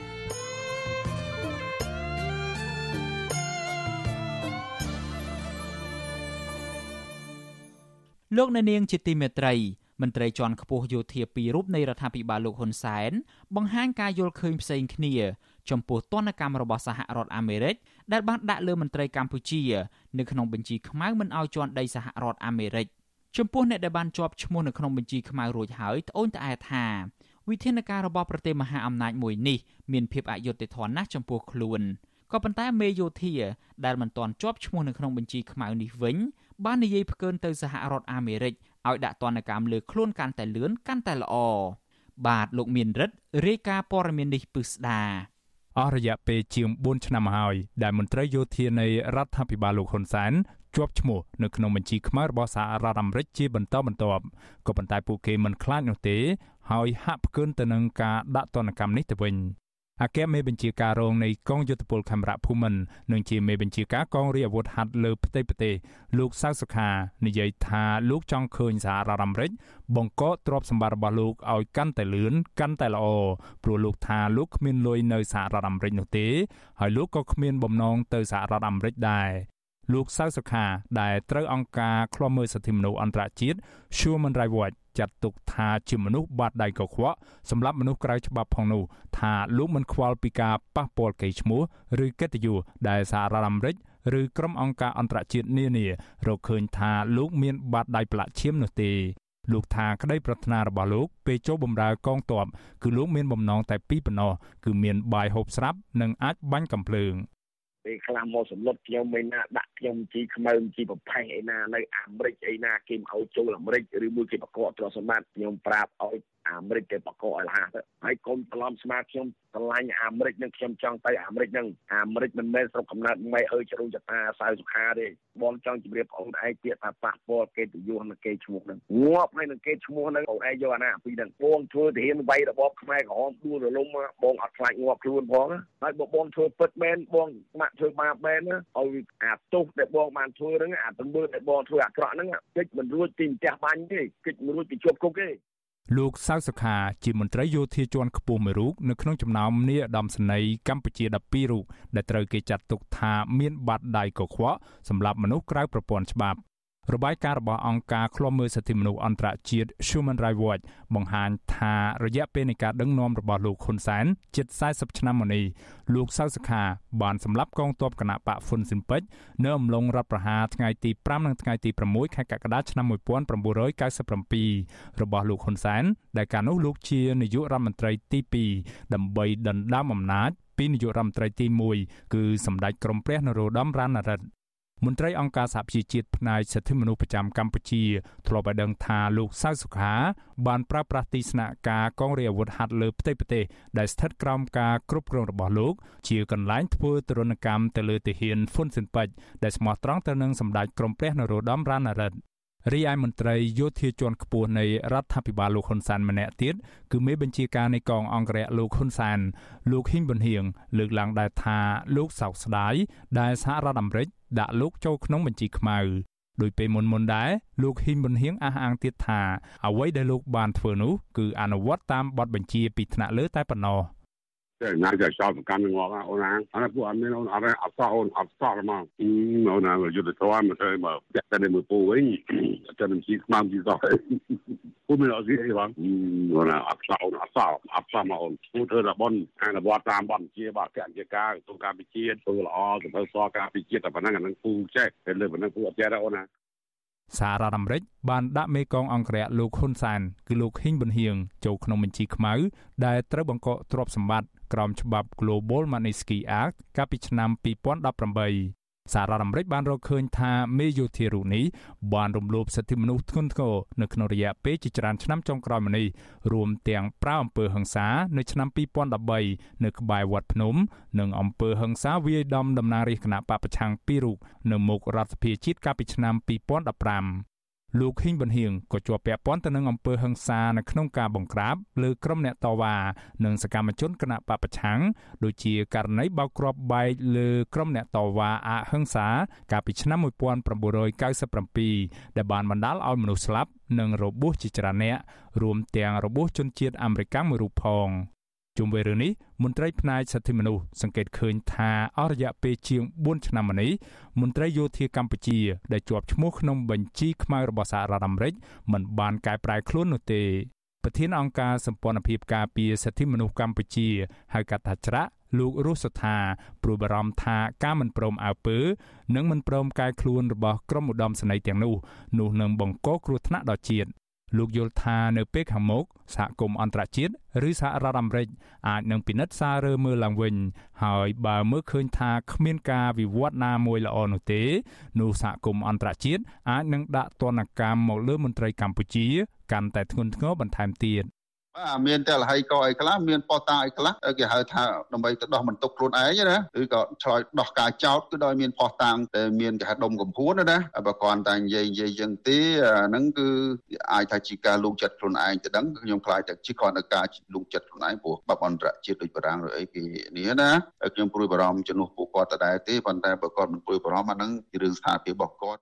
លោកអ្នកនាងជាទីមេត្រីមន្ត្រីជាន់ខ្ពស់យោធាពីររូបនៃរដ្ឋាភិបាលលោកហ៊ុនសែនបង្ហាញការយល់ឃើញផ្សេងគ្នា ចំពោះទណ្ឌកម្មរបស់សហរដ្ឋអាមេរិកដែលបានដាក់លើមន្ត្រីកម្ពុជានៅក្នុងបញ្ជីខ្មៅមិនឲ្យជន់ដីសហរដ្ឋអាមេរិកចំពោះអ្នកដែលបានជាប់ឈ្មោះនៅក្នុងបញ្ជីខ្មៅរួចហើយត្អូញត្អែថាវិធានការរបស់ប្រទេសមហាអំណាចមួយនេះមានភាពអយុត្តិធម៌ណាស់ចំពោះខ្លួនក៏ប៉ុន្តែមេយោធាដែលមិនទាន់ជាប់ឈ្មោះនៅក្នុងបញ្ជីខ្មៅនេះវិញ បាននិយាយផ្កើនទៅសហរដ្ឋអាមេរិកឲ្យដាក់ទណ្ឌកម្មលើខ្លួនកាន់តែលឿនកាន់តែល្អបាទលោកមានរិទ្ធរាយការណ៍ព័ត៌មាននេះពិស្ដាអស់រយៈពេលជាង4ឆ្នាំហើយ ដែលមន្ត្រីយោធានៃរដ្ឋាភិបាលលោកហ៊ុនសែនជាប់ឈ្មោះនៅក្នុងបញ្ជីខ្មៅរបស់សហរដ្ឋអាមេរិកជាបន្តបន្ទាប់ក៏ប៉ុន្តែពួកគេមិនខ្លាចនោះទេ ហើយហាក់ផ្កើនទៅនឹងការដាក់ទណ្ឌកម្មនេះទៅវិញ អគ្គមេបញ្ជាការរងនៃកងយុទ្ធពលខេមរៈភូមិន្ទនិងជាមេបញ្ជាការកងរាជអាវុធហត្ថលើផ្ទៃប្រទេសលោកសៅសុខានិយាយថាលោកចង់ឃើញសហរដ្ឋអាមេរិកបង្កកទ្រព្យសម្បត្តិរបស់លោកឲ្យកាន់តែលឿនកាន់តែល្អព្រោះលោកថាលោកគ្មានលុយនៅសហរដ្ឋអាមេរិកនោះទេហើយលោកក៏គ្មានបំណងទៅសហរដ្ឋអាមេរិកដែរលោកសៅសុខាដែលត្រូវអង្គការឃ្លាំមើលសិទ្ធិមនុស្សអន្តរជាតិ Human Rights Watch ចាត់ទុកថាជាមនុស្សបាត់ដៃកខ្វក់សម្រាប់មនុស្សក្រៅច្បាប់ផងនោះថាលោកមិនខ្វល់ពីការប៉ះពាល់កេរ្តិ៍ឈ្មោះឬកិត្តិយសដែលសហរដ្ឋអាមេរិកឬក្រុមអង្គការអន្តរជាតិនានារកឃើញថាលោកមានបាតដៃប្រឡាក់ឈាមនោះទេលោកថាក្តីប្រាថ្នារបស់លោកពេលចូលបម្រើកងទ័ពគឺលោកមានបំណងតែពីរប៉ុណ្ណោះគឺមានបាយហូបស្រាប់និងអាចបាញ់កំភ្លើង ពេលខ្លះមកសម្លុតខ្ញុំមិនណាដាក់ខ្ញុំជីខ្មៅជីប្រផេះឯណានៅអាមេរិកឯណាគេមកឲ្យចូលអាមេរិកឬមួយគេបកកទ្រព្យសម្បត្តិខ្ញុំប្រាប់ឲ្យ អាមេរិកគេបកកឲ្យលះទៅហើយកុំច្រឡំស្មាតខ្ញុំឆ្លាញ់អាមេរិកនឹងខ្ញុំចង់ទៅអាមេរិកនឹងអាមេរិកមិនមែនស្រុកកំណើតម៉ែអើយជ្រុងចតាសៅសុខាទេបងចង់ជម្រាបបងឯងពាក្យថាប៉ះពាល់គេទៅយសនឹងគេឈ្មោះនឹងងាប់ហើយនឹងគេឈ្មោះនឹងបងឯងយកអាណាពីនឹងបងធ្វើទាហានវាយរបបខ្មែរក្រហមដួលរលំបងអត់ខ្លាចងាប់ខ្លួនផងហើយបើបងធ្វើពិតមែនបងម៉ាក់ធ្វើបាបមែនឲ្យអាទោសដែលបងបានធ្វើហ្នឹងអាទង្វើដែលបងធ្វើអាក្រក់ហ្នឹងកិច្ចមិនរួចពីផ្ទះបាញ់ទេកិច្ចមិនរួចពីជាប់គុកទេ លោកសៅសុខាជាមន្ត្រីយោធាជាន់ខ្ពស់មួយរូបនៅក្នុងចំណោមនាយឧត្តមសេនីយ៍កម្ពុជា12រូបដែលត្រូវគេចាត់ទុកថាមានបាតដៃកខ្វក់សម្រាប់មនុស្សក្រៅប្រព័ន្ធច្បាប់ របាយការណ៍របស់អង្គការឃ្លាំមើលសិទ្ធិមនុស្សអន្តរជាតិ Human Rights Watch បង្ហាញថារយៈពេលនៃការដឹកនាំរបស់លោកហ៊ុនសែនជិត40ឆ្នាំមកនេះលោកសៅសខាបានសម្លាប់កងទ័ពគណបកហ្វុនស៊ិនពេជ្រនៅអំឡុងរដ្ឋប្រហារថ្ងៃទី5និងថ្ងៃទី6ខែកក្កដាឆ្នាំ1997របស់លោកហ៊ុនសែនដែលកាលនោះលោកជានាយករដ្ឋមន្ត្រីទី2ដើម្បីដណ្ដើមអំណាចពីនាយករដ្ឋមន្ត្រីទី1គឺសម្ដេចក្រមព្រះនរោត្តមរណរដ្ឋ មន្ត្រីអង្គការសហប្រជាជាតិផ្នែកសិទ្ធិមនុស្សប្រចាំកម្ពុជាធ្លាប់ឲ្យដឹងថាលោកសៅសុខាបានប្រើប្រាស់ទីស្នាក់ការកងរាជអាវុធហត្ថលើផ្ទៃប្រទេសដែលស្ថិតក្រោមការគ្រប់គ្រងរបស់លោក ជាកន្លែងធ្វើទរណកម្មទៅលើទាហានហ្វុនស៊ិនប៉ិចដែលស្មោះត្រង់ទៅនឹងសម្ដេចក្រមព្រះនរោត្តមរណរដ្ឋ រីឯមន្ត្រីយោធាជាន់ខ្ពស់នៃរដ្ឋាភិបាលលោកហ៊ុនសែនម្នាក់ទៀតគឺមេបញ្ជាការនៃកងអង្គរៈលោកហ៊ុនសែនលោកហ៊ីងប៊ុនហៀងលើកឡើងដែរថាលោកសោកស្ដាយដែលសហរដ្ឋអាមេរិកដាក់លោកចូលក្នុងបញ្ជីខ្មៅដោយពេលមុនមុនដែរលោកហ៊ីនប៊ុនហៀងអះអាងទៀតថាអ្វីដែលលោកបានធ្វើនោះគឺអនុវត្តតាមបទបញ្ជាពីថ្នាក់លើតែប៉ុណ្ណោះ។ តែណាគេចោលប្រកាន់ងាប់អូនណាអានេះពួកអត់មានអូនអត់អត់សោះអូនអត់សោះមកអូនណាយុទ្ធធម៌មកធ្វើមកចាក់តែមើលពូវិញតែមិនជីខ្មាំជីសោះពូមានអត់ស៊ីអីបងអូនណាអត់សោះអូនអត់សោះអត់សោះមកអូនពូធ្វើរបនអនុវត្តតាមបទជាបកញ្ញការក្រសួងការពិជាតិធ្វើល្អសម្រាប់សការពិជាតិតែប៉ុណ្ណឹងអានឹងពូចេះតែលើប៉ុណ្ណឹងពូអត់ចេះដែរអូនណាសហរដ្ឋអាមេរិកបានដាក់មេកងអង្គរៈលោកហ៊ុនសានគឺលោកហ៊ីងប៊ុនហៀងចូលក្នុងបញ្ជីខ្មៅដែលត្រូវបង្កកទ្រព្យសម្បត្តិ ក្រោមច្បាប់ Global Magnitsky Act កាលពីឆ្នាំ2018សាររដ្ឋអាមេរិកបានរកឃើញថាមេយោធារូបនេះបានរំលោភសិទ្ធិមនុស្សធ្ងន់ធ្ងរនៅក្នុងរយៈពេលជាច្រើនឆ្នាំចុងក្រោយមកនេះរួមទាំងប្រើអំពើហិង្សានៅឆ្នាំ2013នៅក្បែរវត្តភ្នំ និងអំពើហិង្សាវាយដំតំណាងរាជគណៈបពប្រឆាំងពីររូបនៅមុខរដ្ឋសភាជាតិកាលពីឆ្នាំ2015 លោកហ៊ីងប៊ុនហៀងក៏ជាប់ពាក់ព័ន្ធទៅនឹងអំពើហិង្សានៅក្នុងការបង្ក្រាបលើក្រុមអ្នកតវ៉ានិងសកម្មជនគណៈបពប្រឆាំងដូចជាករណីបោកគ្រាប់បែកលើក្រុមអ្នកតវ៉ាអហិង្សា កាលពីឆ្នាំ1997ដែលបានបណ្ដាលឲ្យមនុស្សស្លាប់និងរបួសជាច្រើនអ្នករួមទាំងរបួសជនជាតិអាមេរិកមួយរូបផង ជុំវិញរឿងនេះមន្ត្រីផ្នែកសិទ្ធិមនុស្សសង្កេតឃើញថាអស់រយៈពេលជាង4ឆ្នាំមកនេះមន្ត្រីយោធាកម្ពុជាដែលជាប់ឈ្មោះក្នុងបញ្ជីខ្មៅរបស់សហរដ្ឋអាមេរិកមិនបានកែប្រែខ្លួននោះទេប្រធានអង្គការសម្ព័ន្ធភាពការពារសិទ្ធិមនុស្សកម្ពុជាហៅកាត់ថាច្រាក់លោករស់សថាព្រួយបារម្ភថាការមិនព្រមអើពើនិងមិនព្រមកែខ្លួនរបស់ក្រុមឧត្តមសេនីយ៍ទាំងនោះនោះនឹងបង្កគ្រោះថ្នាក់ដល់ជាតិ លោកយល់ថានៅពេលខាងមុខសហគមន៍អន្តរជាតិឬសហរដ្ឋអាមេរិកអាចនឹងពិនិត្យសាររើមើលឡើងវិញ ហើយបើមើលឃើញថាគ្មានការវិវត្តណាមួយល្អនោះទេនោះសហគមន៍អន្តរជាតិអាចនឹងដាក់ទណ្ឌកម្មមកលើមន្ត្រីកម្ពុជា កាន់តែធ្ងន់ធ្ងរបន្ថែមទៀត បាទមានតែលហៃកអីខ្លះមានប៉តាអីខ្លះគេហៅថាដើម្បីទៅដោះបន្ទុកខ្លួនឯងណាឬក៏ឆ្លើយដោះការចោតគឺដោយមានផោះតាំងតែមានគេហៅដុំកំភួនណាបើគ្រាន់តែនិយាយនិយាយយ៉ាងទេហ្នឹងគឺអាចថាជាការលូកចិត្តខ្លួនឯងទៅដឹងខ្ញុំខ្លាចតែជាគ្រាន់តែការលូកចិត្តខ្លួនឯងព្រោះបបអន្តរជាតិដូចបារាំងឬអីគេនេះណាខ្ញុំព្រួយបារម្ភជំនួសពួកគាត់ដដែលទេប៉ុន្តែបើគាត់មិនព្រួយបារម្ភអាហ្នឹងជារឿងស្ថានភាពរបស់គាត់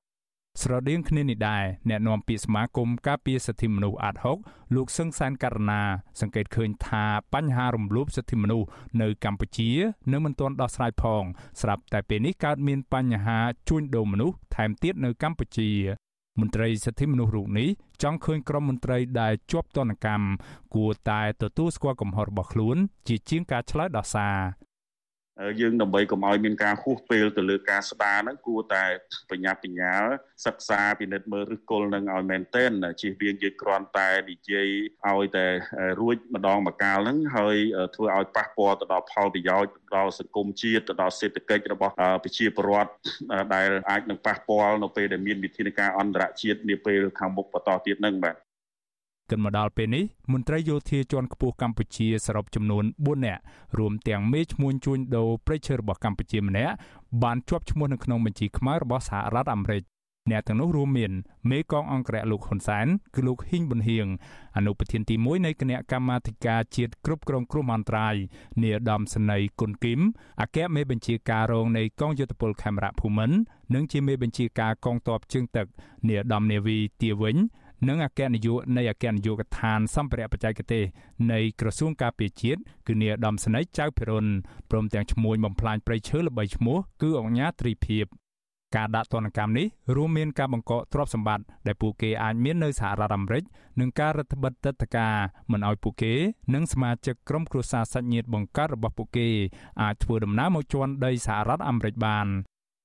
ស្រដៀងគ្នានេះដែរអ្នកនាំពាក្យសមាគមការពារសិទ្ធិមនុស្សអាត់ហុកលោកសឹងសានករណាសង្កេតឃើញថាបញ្ហារំលោភសិទ្ធិមនុស្សនៅកម្ពុជានៅមិនទាន់ដោះស្រាយផង ស្រាប់តែពេលនេះកើតមានបញ្ហាជួញដូរមនុស្សថែមទៀតនៅកម្ពុជាមន្ត្រីសិទ្ធិមនុស្សរូបនេះចង់ឃើញក្រុមមន្ត្រីដែលជាប់ទណ្ឌកម្មគួរតែទទួលស្គាល់កំហុសរបស់ខ្លួន ជាជាងការឆ្លើយដោះសារ យើងដើម្បីកុំឲ្យមានការហួសពេលទៅលើការស្ដារហ្នឹងគួរតែបញ្ញាបញ្ញាលសិក្សាពិនិត្យមើលឫសគល់នឹងឲ្យមែនទែនជៀសវាងយើងគ្រាន់តែនិយាយឲ្យតែរួចម្ដងម្កាលហ្នឹងហើយធ្វើឲ្យប៉ះពាល់ទៅដល់ផលប្រយោជន៍ដល់សង្គមជាតិទៅដល់សេដ្ឋកិច្ចរបស់ប្រជាពលរដ្ឋដែលអាចនឹងប៉ះពាល់នៅពេលដែលមានវិធានការអន្តរជាតិនាពេលខាងមុខបន្តទៀតហ្នឹងបាទ គិតមកដល់ពេលនេះមន្ត្រីយោធាជាន់ខ្ពស់កម្ពុជាសរុបចំនួន4នាក់រួមទាំងមេឈ្មោះជួញដូរព្រៃឈើរបស់កម្ពុជាម្នាក់បានជាប់ឈ្មោះនៅក្នុងបញ្ជីខ្មៅរបស់សហរដ្ឋអាមេរិកអ្នកទាំងនោះរួមមានមេកងអង្គរៈលោកហ៊ុនសែនគឺលោកហ៊ីងប៊ុនហៀងអនុប្រធានទី1នៃគណៈកម្មាធិការជាតិគ្រប់គ្រងគ្រោះមហន្តរាយនាយឧត្តមសេនីយ៍គុណគឹមអគ្គមេបញ្ជាការរងនៃកងយុទ្ធពលខេមរៈភូមិន្ទនិងជាមេបញ្ជាការកងទ័ពជើងទឹកនាយឧត្តមនាវីទាវិញ និងអគ្គនាយកនៃអគ្គនាយកដ្ឋានសម្ភារៈបច្ចេកទេសនៃក្រសួងការពារជាតិគឺនាយឧត្តមស្នេហ៍ចៅភិរុនព្រមទាំងឈ្មោះបំផ្លាញព្រៃឈើល្បីឈ្មោះគឺអង្គញាត្រីភិបការដាក់ទណ្ឌកម្មនេះរួមមានការបង្កកទ្រព្យសម្បត្តិដែលពួកគេអាចមាននៅសហរដ្ឋអាមេរិកនិងការរដ្ឋបិទទឹកតការមិនឲ្យពួកគេនិងសមាជិកក្រុមគ្រួសារសាច់ញាតិបង្កើតរបស់ពួកគេអាចធ្វើដំណើរមកជន់ដីសហរដ្ឋអាមេរិកបាន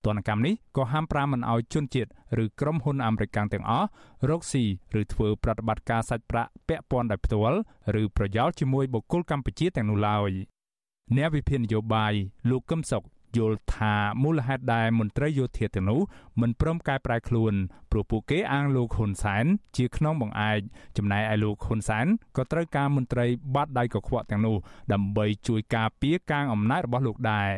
ទណ្ឌកម្មនេះក៏ហាមប្រាមមិនឲ្យជនជាតិឬក្រុមហ៊ុនអាមេរិកទាំងអស់រកស៊ីឬធ្វើប្រតិបត្តិការសាច់ប្រាក់ពាក់ព័ន្ធដោយផ្ទាល់ឬប្រយោលជាមួយបុគ្គលកម្ពុជាទាំងនោះឡើយអ្នកវិភាគនយោបាយលោកកឹមសុខយល់ថាមូលហេតុដែលមន្ត្រីយោធាទាំងនោះមិនព្រមកែប្រែខ្លួនព្រោះពួកគេអាងលោកហ៊ុនសែនជាខ្នងបង្អែកចំណែកឯលោកហ៊ុនសែនក៏ត្រូវការមន្ត្រីបាត់ដៃកខ្វក់ទាំងនោះដើម្បីជួយការពារការអំណាចរបស់លោកដែរ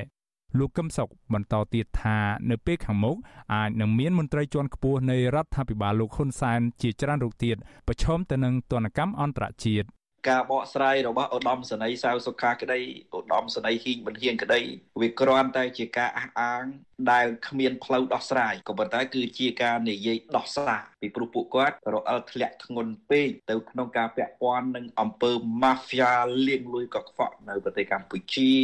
លោកកឹមសុខបន្តទៀតថានៅពេលខាងមុខអាចនឹងមានមន្ត្រីជាន់ខ្ពស់នៃរដ្ឋាភិបាលលោកហ៊ុនសែនជាច្រើនរូបទៀតប្រឈមទៅនឹងទណ្ឌកម្មអន្តរជាតិ ការបកស្រាយរបស់ឧត្តមសេនីយ៍សាវសុខាក្តីឧត្តមសេនីយ៍ហ៊ីងប៊ុនហៀងក្តីវាគ្រាន់តែជាការអះអាងដែលគ្មានផ្លូវដោះស្រាយក៏ប៉ុន្តែគឺជាការនិយាយដោះសារពីព្រោះពួកគាត់រអិលធ្លាក់ធ្ងន់ពេកទៅក្នុងការពាក់ព័ន្ធនឹងអំពើ mafia លាងលុយកខ្វក់នៅប្រទេសកម្ពុជា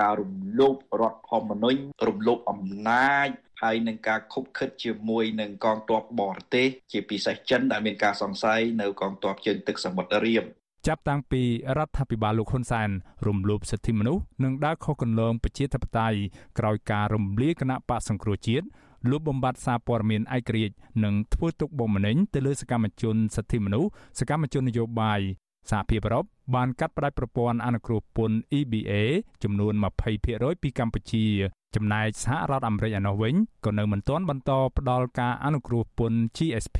ការរំលោភរដ្ឋធម្មនុញ្ញរំលោភអំណាចហើយនឹងការខុបខិតជាមួយនឹងកងទ័ពបរទេសជាពិសេសចិនដែលមានការសង្ស័យនៅកងទ័ពជើងទឹកសមុទ្ររៀម ចាប់តាំងពីរដ្ឋាភិបាលលោកហ៊ុនសែនរំលោភសិទ្ធិមនុស្សនិងដើរខុសគន្លងប្រជាធិបតេយ្យក្រោយការរំលាយគណៈបកសង្គ្រោះជាតិលុបបំបាត់សារព័ត៌មានឯករាជ្យនិងធ្វើទុកបុកម្នេញទៅលើសកម្មជនសិទ្ធិមនុស្សសកម្មជននយោបាយសហភាពអឺរ៉ុបបានកាត់ផ្តាច់ប្រព័ន្ធអនុគ្រោះពន្ធ EBA ចំនួន20%ពីកម្ពុជា ចំណែកសហរដ្ឋអាមេរិកឯណោះវិញក៏នៅមិនទាន់បន្តផ្ដល់ការអនុគ្រោះពន្ធ GSP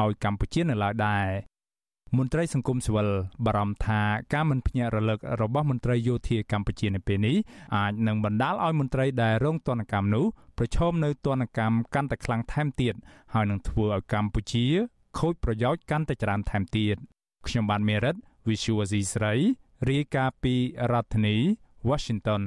ឲ្យកម្ពុជានៅឡើយដែរ មន្ត្រីសង្គមស៊ីវិលបារម្ភថាការមិនភ្ញាក់រលឹករបស់មន្ត្រីយោធាកម្ពុជានៅពេលនេះអាចនឹងបណ្ដាលឲ្យមន្ត្រីដែលរងទណ្ឌកម្មនោះប្រឈមនៅទណ្ឌកម្មកាន់តែខ្លាំងថែមទៀតហើយនឹងធ្វើឲ្យកម្ពុជាខូចប្រយោជន៍កាន់តែច្រើនថែមទៀតខ្ញុំបានមេរិត Visual C ស្រីរាយការណ៍ពីរដ្ឋធានី Washington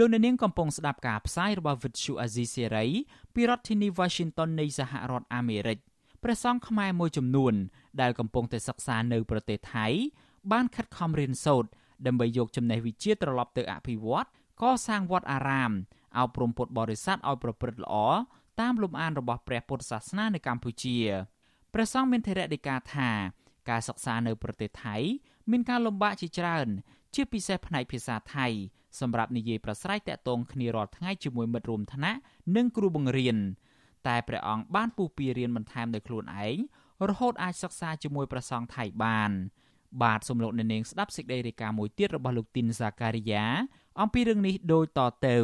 លោកអ្នកនាងកំពុងស្ដាប់ការផ្សាយរបស់ Vuthu Azizi Serai ពីរដ្ឋធានី Washington នៃសហរដ្ឋអាមេរិកព្រះសង្ឃខ្មែរមួយចំនួន ដែលកំពុងតែសិក្សានៅប្រទេសថៃ បានខិតខំរៀនសូត្រដើម្បីយកចំណេះវិជ្ជាត្រឡប់ទៅអភិវឌ្ឍកសាងវត្តអារាមឲ្យព្រមពុទ្ធបរិស័ទឲ្យប្រព្រឹត្តល្អតាមលំអានរបស់ព្រះពុទ្ធសាសនានៅកម្ពុជាព្រះសង្ឃមានថេរដីកាថា ការសិក្សានៅប្រទេសថៃ មានការលំបាកជាច្រើន ជាពិសេសផ្នែកភាសាថៃ សម្រាប់និយាយប្រស្រ័យតាក់ទងគ្នារាល់ថ្ងៃជាមួយមិត្តរួមថ្នាក់និងគ្រូបង្រៀនតែព្រះអង្គបានពុះពៀរៀនបន្ថែមដោយខ្លួនឯងរហូតអាចសិក្សាជាមួយព្រះសង្ឃថៃបាន បាទសំលោកអ្នកនាងស្ដាប់សេចក្តីរាយការណ៍មួយទៀតរបស់លោកទីនសាការីយ៉ាអំពីរឿងនេះដូចតទៅ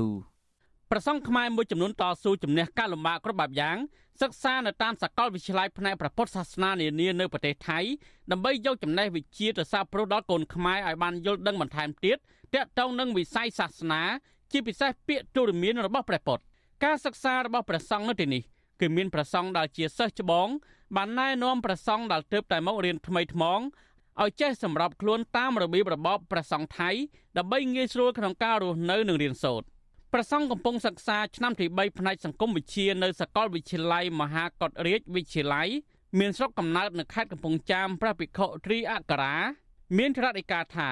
ប្រសង់ខ្មែរមួយចំនួនតស៊ូជំនះការលំបាកគ្រប់បែបយ៉ាងសិក្សានៅតាមសាកលវិទ្យាល័យផ្នែកព្រះពុទ្ធសាសនានានានៅប្រទេសថៃដើម្បីយកចំណេះវិជ្ជាទៅសាបព្រោះដល់កូនខ្មែរឲ្យបានយល់ដឹងបន្ថែមទៀតទាក់ទងនឹងវិស័យសាសនា ជាពិសេសពាក្យទូរមានរបស់ព្រះពុទ្ធការសិក្សារបស់ព្រះសង្ឃនៅទីនេះគឺមានព្រះសង្ឃដែលជាសិស្សច្បងបានណែនាំព្រះសង្ឃដែលទើបតែមករៀនថ្មីថ្មងឲ្យចេះសម្របខ្លួនតាមរបៀបរបបព្រះសង្ឃថៃដើម្បីងាយស្រួលក្នុងការរស់នៅនិងរៀនសូត្រ ព្រះសង្ឃកំពុងសិក្សាឆ្នាំទី3ផ្នែកសង្គមវិទ្យានៅសាកលវិទ្យាល័យមហាកតរាជវិទ្យាល័យមានស្រុកកំណើតនៅខេត្តកំពង់ចាមព្រះភិក្ខុត្រីអក្សរាមានត្រាដីកាថា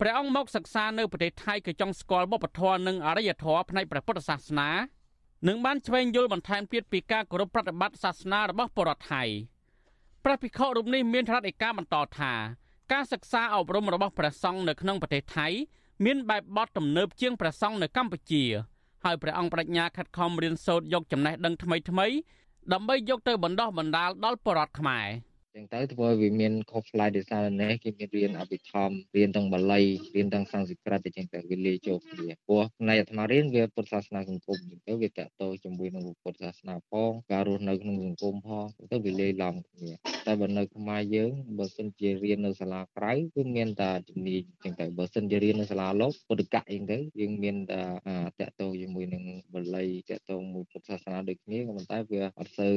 ព្រះអង្គមកសិក្សានៅប្រទេសថៃក៏ចង់ស្គាល់វប្បធម៌និងអរិយធម៌ផ្នែកព្រះពុទ្ធសាសនានិងបានឆ្វេងយល់បន្ថែមទៀតពីការគោរពប្រតិបត្តិសាសនារបស់ពលរដ្ឋថៃព្រះភិក្ខុរូបនេះមានត្រាដីកាបន្តថាការសិក្សាអប់រំរបស់ព្រះសង្ឃនៅក្នុងប្រទេសថៃ មានបែបបទទំនើបជាងព្រះសង្ឃនៅកម្ពុជា ហើយព្រះអង្គបដិញ្ញាខិតខំរៀនសូត្រយកចំណេះដឹងថ្មីថ្មីដើម្បីយកទៅបណ្ដោះបណ្ដាលដល់ប្រជាពលរដ្ឋខ្មែរ។ ចឹងទៅធ្វើវាមានខុសប្លែកដោយសារនេះគេមានរៀនអភិធម្មរៀនទាំងបាលីរៀនទាំងសំស្ក្រឹតអញ្ចឹងទៅវាលាយចូលគ្នាព្រោះផ្នែកអាត្មារៀនវាពុទ្ធសាសនាសង្គមអញ្ចឹងទៅវាតកតជាមួយនឹងពុទ្ធសាសនាផងការរស់នៅក្នុងសង្គមផងទៅវាលាយឡំគ្នាតែបើនៅខ្មែរយើងបើសិនជារៀននៅសាលាក្រៅគឺមានតែជំនាញអញ្ចឹងទៅបើសិនជារៀននៅសាលាលោកពុទ្ធកៈអញ្ចឹងទៅយើងមានតែតកតជាមួយនឹងបាលីតកតមួយពុទ្ធសាសនាដូចគ្នាក៏ប៉ុន្តែវាអត់សូវ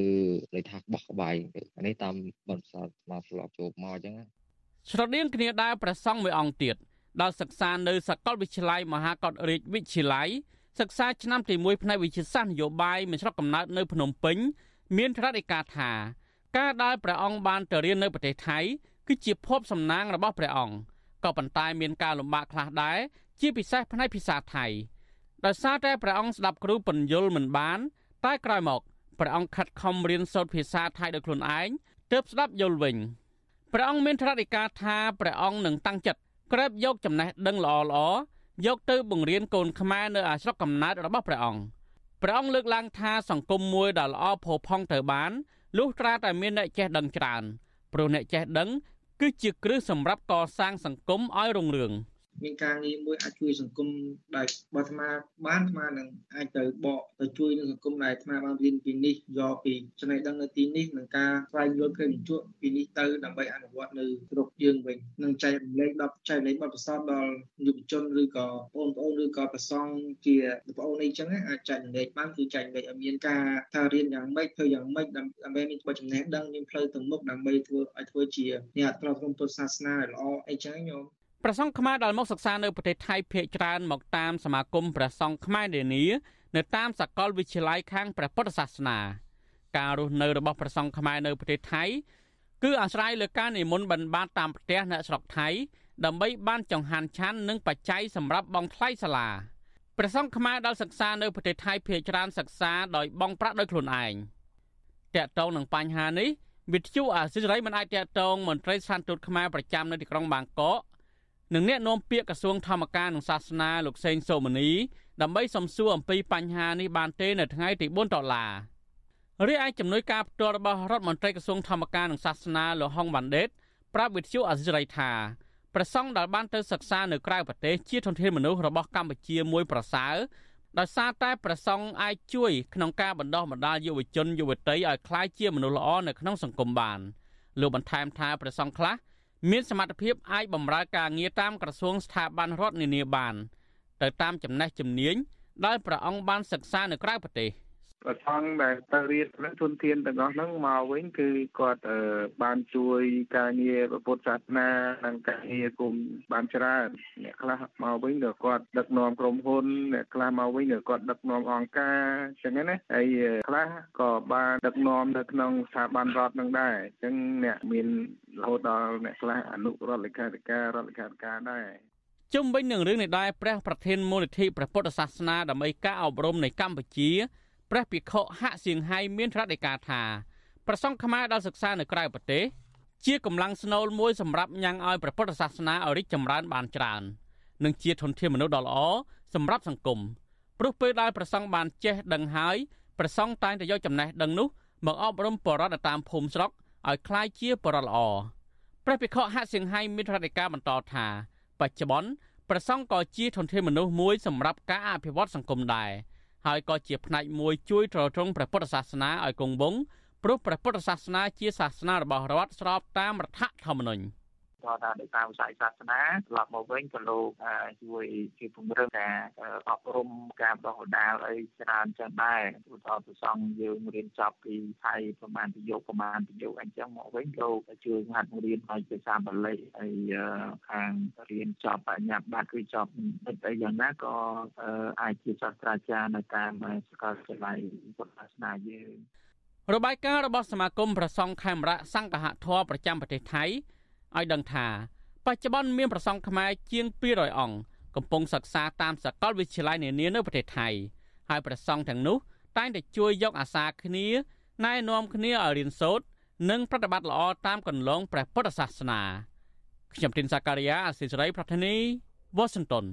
លេខថាបោះក្បាយទៅអានេះតាមបន្សល់មកស្លាប់ចូលមកអញ្ចឹងស្រដៀងគ្នាដែរព្រះសង្ឃមួយអង្គទៀតដល់សិក្សានៅសាកលវិទ្យាល័យមហាកតរាជវិទ្យាល័យសិក្សាឆ្នាំទី1ផ្នែកវិទ្យាសាស្ត្រនយោបាយមានស្រុកកំណើតនៅភ្នំពេញ មានត្រាដីកាថាការដែលព្រះអង្គបានទៅរៀននៅប្រទេសថៃគឺជាភពសំណាងរបស់ព្រះអង្គក៏ប៉ុន្តែមានការលំបាកខ្លះដែរជាពិសេសផ្នែកភាសាថៃដោយសារតែព្រះអង្គស្ដាប់គ្រូពន្យល់មិនបាន តែក្រោយមកព្រះអង្គខិតខំរៀនសូត្រភាសាថៃដោយខ្លួនឯង ទើបស្ដាប់យល់វិញព្រះអង្គមានត្រាធិការថាព្រះអង្គនឹងតាំងចិត្តក្រេបយកចំណេះដឹងល្អល្អយកទៅបង្រៀនកូនខ្មែរនៅអាស្រុកកំណើតរបស់ព្រះអង្គព្រះអង្គលើកឡើងថាសង្គមមួយដែលល្អផូរផង់ទៅបានលុះត្រាតែមានអ្នកចេះដឹងច្រើនព្រោះអ្នកចេះដឹងគឺជាគ្រឹះសម្រាប់កសាងសង្គមឲ្យរុងរឿង មានការងារមួយអាចជួយសង្គមដែលបើអាត្មាបានអាត្មានឹងអាចទៅបកទៅជួយនឹងសង្គមដែលអាត្មាបានរៀនពីនេះយកពីចំណេះដឹងនៅទីនេះនឹងការស្វែងយល់ក្រេបបញ្ជក់ពីនេះទៅដើម្បីអនុវត្តនៅស្រុកយើងវិញនឹងចែករំលែកដល់ចែករំលែកបទពិសោធន៍ដល់យុវជនឬក៏បងប្អូនឬក៏ប្រសង់ជាបងប្អូនអីចឹងអាចចែករំលែកបានគឺចែករំលែកឲ្យមានការថារៀនយ៉ាងម៉េចធ្វើយ៉ាងម៉េចដើម្បីមានបទចំណេះដឹងមានផ្លូវទៅមុខដើម្បីធ្វើឲ្យធ្វើជាអ្នកអត្រង់ក្នុងពុទ្ធសាសនាល្អអីចឹងញោម ព្រះសង្ឃខ្មែរដែលមកសិក្សានៅប្រទេសថៃភាគច្រើនមកតាមសមាគមព្រះសង្ឃខ្មែរនានានៅតាមសាកលវិទ្យាល័យខាងព្រះពុទ្ធសាសនាការរស់នៅរបស់ព្រះសង្ឃខ្មែរនៅប្រទេសថៃគឺអាស្រ័យលើការនិមន្តបិណ្ឌបាតតាមផ្ទះអ្នកស្រុកថៃដើម្បីបានចង្ហាន់ឆាន់និងបច្ច័យសម្រាប់បង់ថ្លៃសាលាព្រះសង្ឃខ្មែរដែលសិក្សានៅប្រទេសថៃភាគច្រើនសិក្សាដោយបង់ប្រាក់ដោយខ្លួនឯងតកតងនឹងបញ្ហានេះវិទ្យុអាស៊ីសេរីមិនអាចតតងមន្ត្រីស្ថានទូតខ្មែរប្រចាំនៅទីក្រុងបាងកក និងអ្នកនាំពាក្យក្រសួងធម្មការនិងសាសនាលោកសេងសូមនីដើម្បីសំសួរអំពីបញ្ហានេះបានទេនៅថ្ងៃទី4ដុល្លាររីឯជំនួយការផ្ទាល់របស់រដ្ឋមន្ត្រីក្រសួងធម្មការនិងសាសនាលោកហុងវ៉ាន់ដេតប្រាប់វិទ្យុអាស៊ីសេរីថាប្រសង់ដែលបានទៅសិក្សានៅក្រៅប្រទេសជាធនធានមនុស្សរបស់កម្ពុជាមួយប្រសើរដោយសារតែប្រសង់អាចជួយក្នុងការបណ្ដោះបណ្ដាលយុវជនយុវតីឲ្យក្លាយជាមនុស្សល្អនៅក្នុងសង្គមបានលោកបន្ថែមថាប្រសង់ខ្លះ មានសមត្ថភាពអាចបម្រើការងារតាមក្រសួងស្ថាប័នរដ្ឋនានាបានទៅតាមចំណេះជំនាញដែលព្រះអង្គបានសិក្សានៅក្រៅប្រទេស។ ប្រសង់ដែលទៅរៀននៅទុនធានទាំងអស់ហ្នឹងមកវិញគឺគាត់បានជួយការងារពុទ្ធសាសនានិងការងារគុំបានច្រើនអ្នកខ្លះមកវិញក៏គាត់ដឹកនាំក្រុមហ៊ុនអ្នកខ្លះមកវិញក៏គាត់ដឹកនាំអង្គការអញ្ចឹងណាហើយខ្លះក៏បានដឹកនាំនៅក្នុងស្ថាប័នរដ្ឋនឹងដែរអញ្ចឹងអ្នកមានរហូតដល់អ្នកខ្លះអនុរដ្ឋលេខាធិការរដ្ឋលេខាធិការដែរជុំវិញនឹងរឿងនេះដែរព្រះប្រធានមូលនិធិព្រះពុទ្ធសាសនាដើម្បីការអប់រំនៃកម្ពុជា ព្រះភិក្ខុហាក់សៀងហៃមានត្រាត់ឯកាថាប្រសង់ខ្មែរដែលសិក្សានៅក្រៅប្រទេសជាកម្លាំងស្នូលមួយសម្រាប់ញ៉ាំងឲ្យព្រះពុទ្ធសាសនាឲ្យរីកចម្រើនបានច្រើននិងជាធនធានមនុស្សដ៏ល្អសម្រាប់សង្គមព្រោះពេលដែលប្រសង់បានចេះដឹងហើយប្រសង់តែងតែយកចំណេះដឹងនោះមកអប់រំបរិវត្តតាមភូមិស្រុកឲ្យคล้ายជាបរិវត្តល្អព្រះភិក្ខុហាក់សៀងហៃមានត្រាត់ឯកាបន្តថាបច្ចុប្បន្នប្រសង់ក៏ជាធនធានមនុស្សមួយសម្រាប់ការអភិវឌ្ឍសង្គមដែរ ហើយក៏ជាផ្នែកមួយជួយទ្រទ្រង់ព្រះពុទ្ធសាសនាឲ្យគង់វង្សព្រោះព្រះពុទ្ធសាសនាជាសាសនារបស់រដ្ឋស្របតាមរដ្ឋធម្មនុញ្ញ។ ក៏ថាដោយសារវិស័យសាសនាត្រឡប់មកវិញក៏លោកជួយជាពង្រឹងការអប់រំការបណ្ដុះបណ្ដាលអីច្រើនចឹងដែរឧទាហរណ៍ប្រសង់យើងរៀនចប់ពីថៃប្រហែលពីយកប្រហែលពីយកអញ្ចឹងមកវិញលោកជួយហាត់រៀនឲ្យភាសាបាលីហើយខាងរៀនចប់បញ្ញាបត្រឬចប់មិនអីយ៉ាងណាក៏អាចជាសាស្ត្រាចារ្យនៅតាមសាកលវិទ្យាល័យពុទ្ធសាសនាយើងរបាយការណ៍របស់សមាគមប្រសង់ខេមរៈសង្ឃហធរប្រចាំប្រទេសថៃ ឲ្យដឹងថាបច្ចុប្បន្នមានប្រសង់ខ្មែរជាង200អង្គកំពុងសិក្សាតាមសាកលវិទ្យាល័យនានានៅប្រទេសថៃហើយប្រសង់ទាំងនោះតែងតែជួយយកអាសាគ្នាណែនាំគ្នាឲ្យរៀនសូត្រនិងប្រតិបត្តិល្អតាមគន្លងព្រះពុទ្ធសាសនាខ្ញុំទីនសាការីយ៉ាអសិរ័យប្រធានីវ៉ាស៊ីនតោន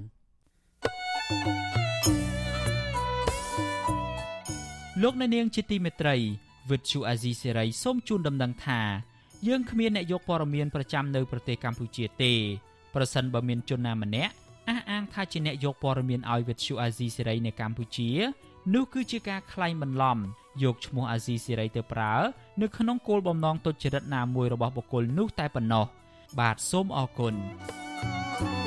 លោកអ្នកនាងជាទីមេត្រីវិទ្យុអាស៊ីសេរីសូមជូនដំណឹងថា យើងគ្មានអ្នកយកព័ត៌មានប្រចាំនៅប្រទេសកម្ពុជាទេប្រសិនបើមានជនណាម្នាក់អះអាងថាជាអ្នកយកព័ត៌មានឲ្យវិទ្យុអាស៊ីសេរីនៅកម្ពុជានោះគឺជាការក្លែងបន្លំយកឈ្មោះអាស៊ីសេរីទៅប្រើនៅក្នុងគោលបំណងទុច្ចរិតណាមួយរបស់បុគ្គលនោះតែប៉ុណ្ណោះបាទសូមអរគុណ thank you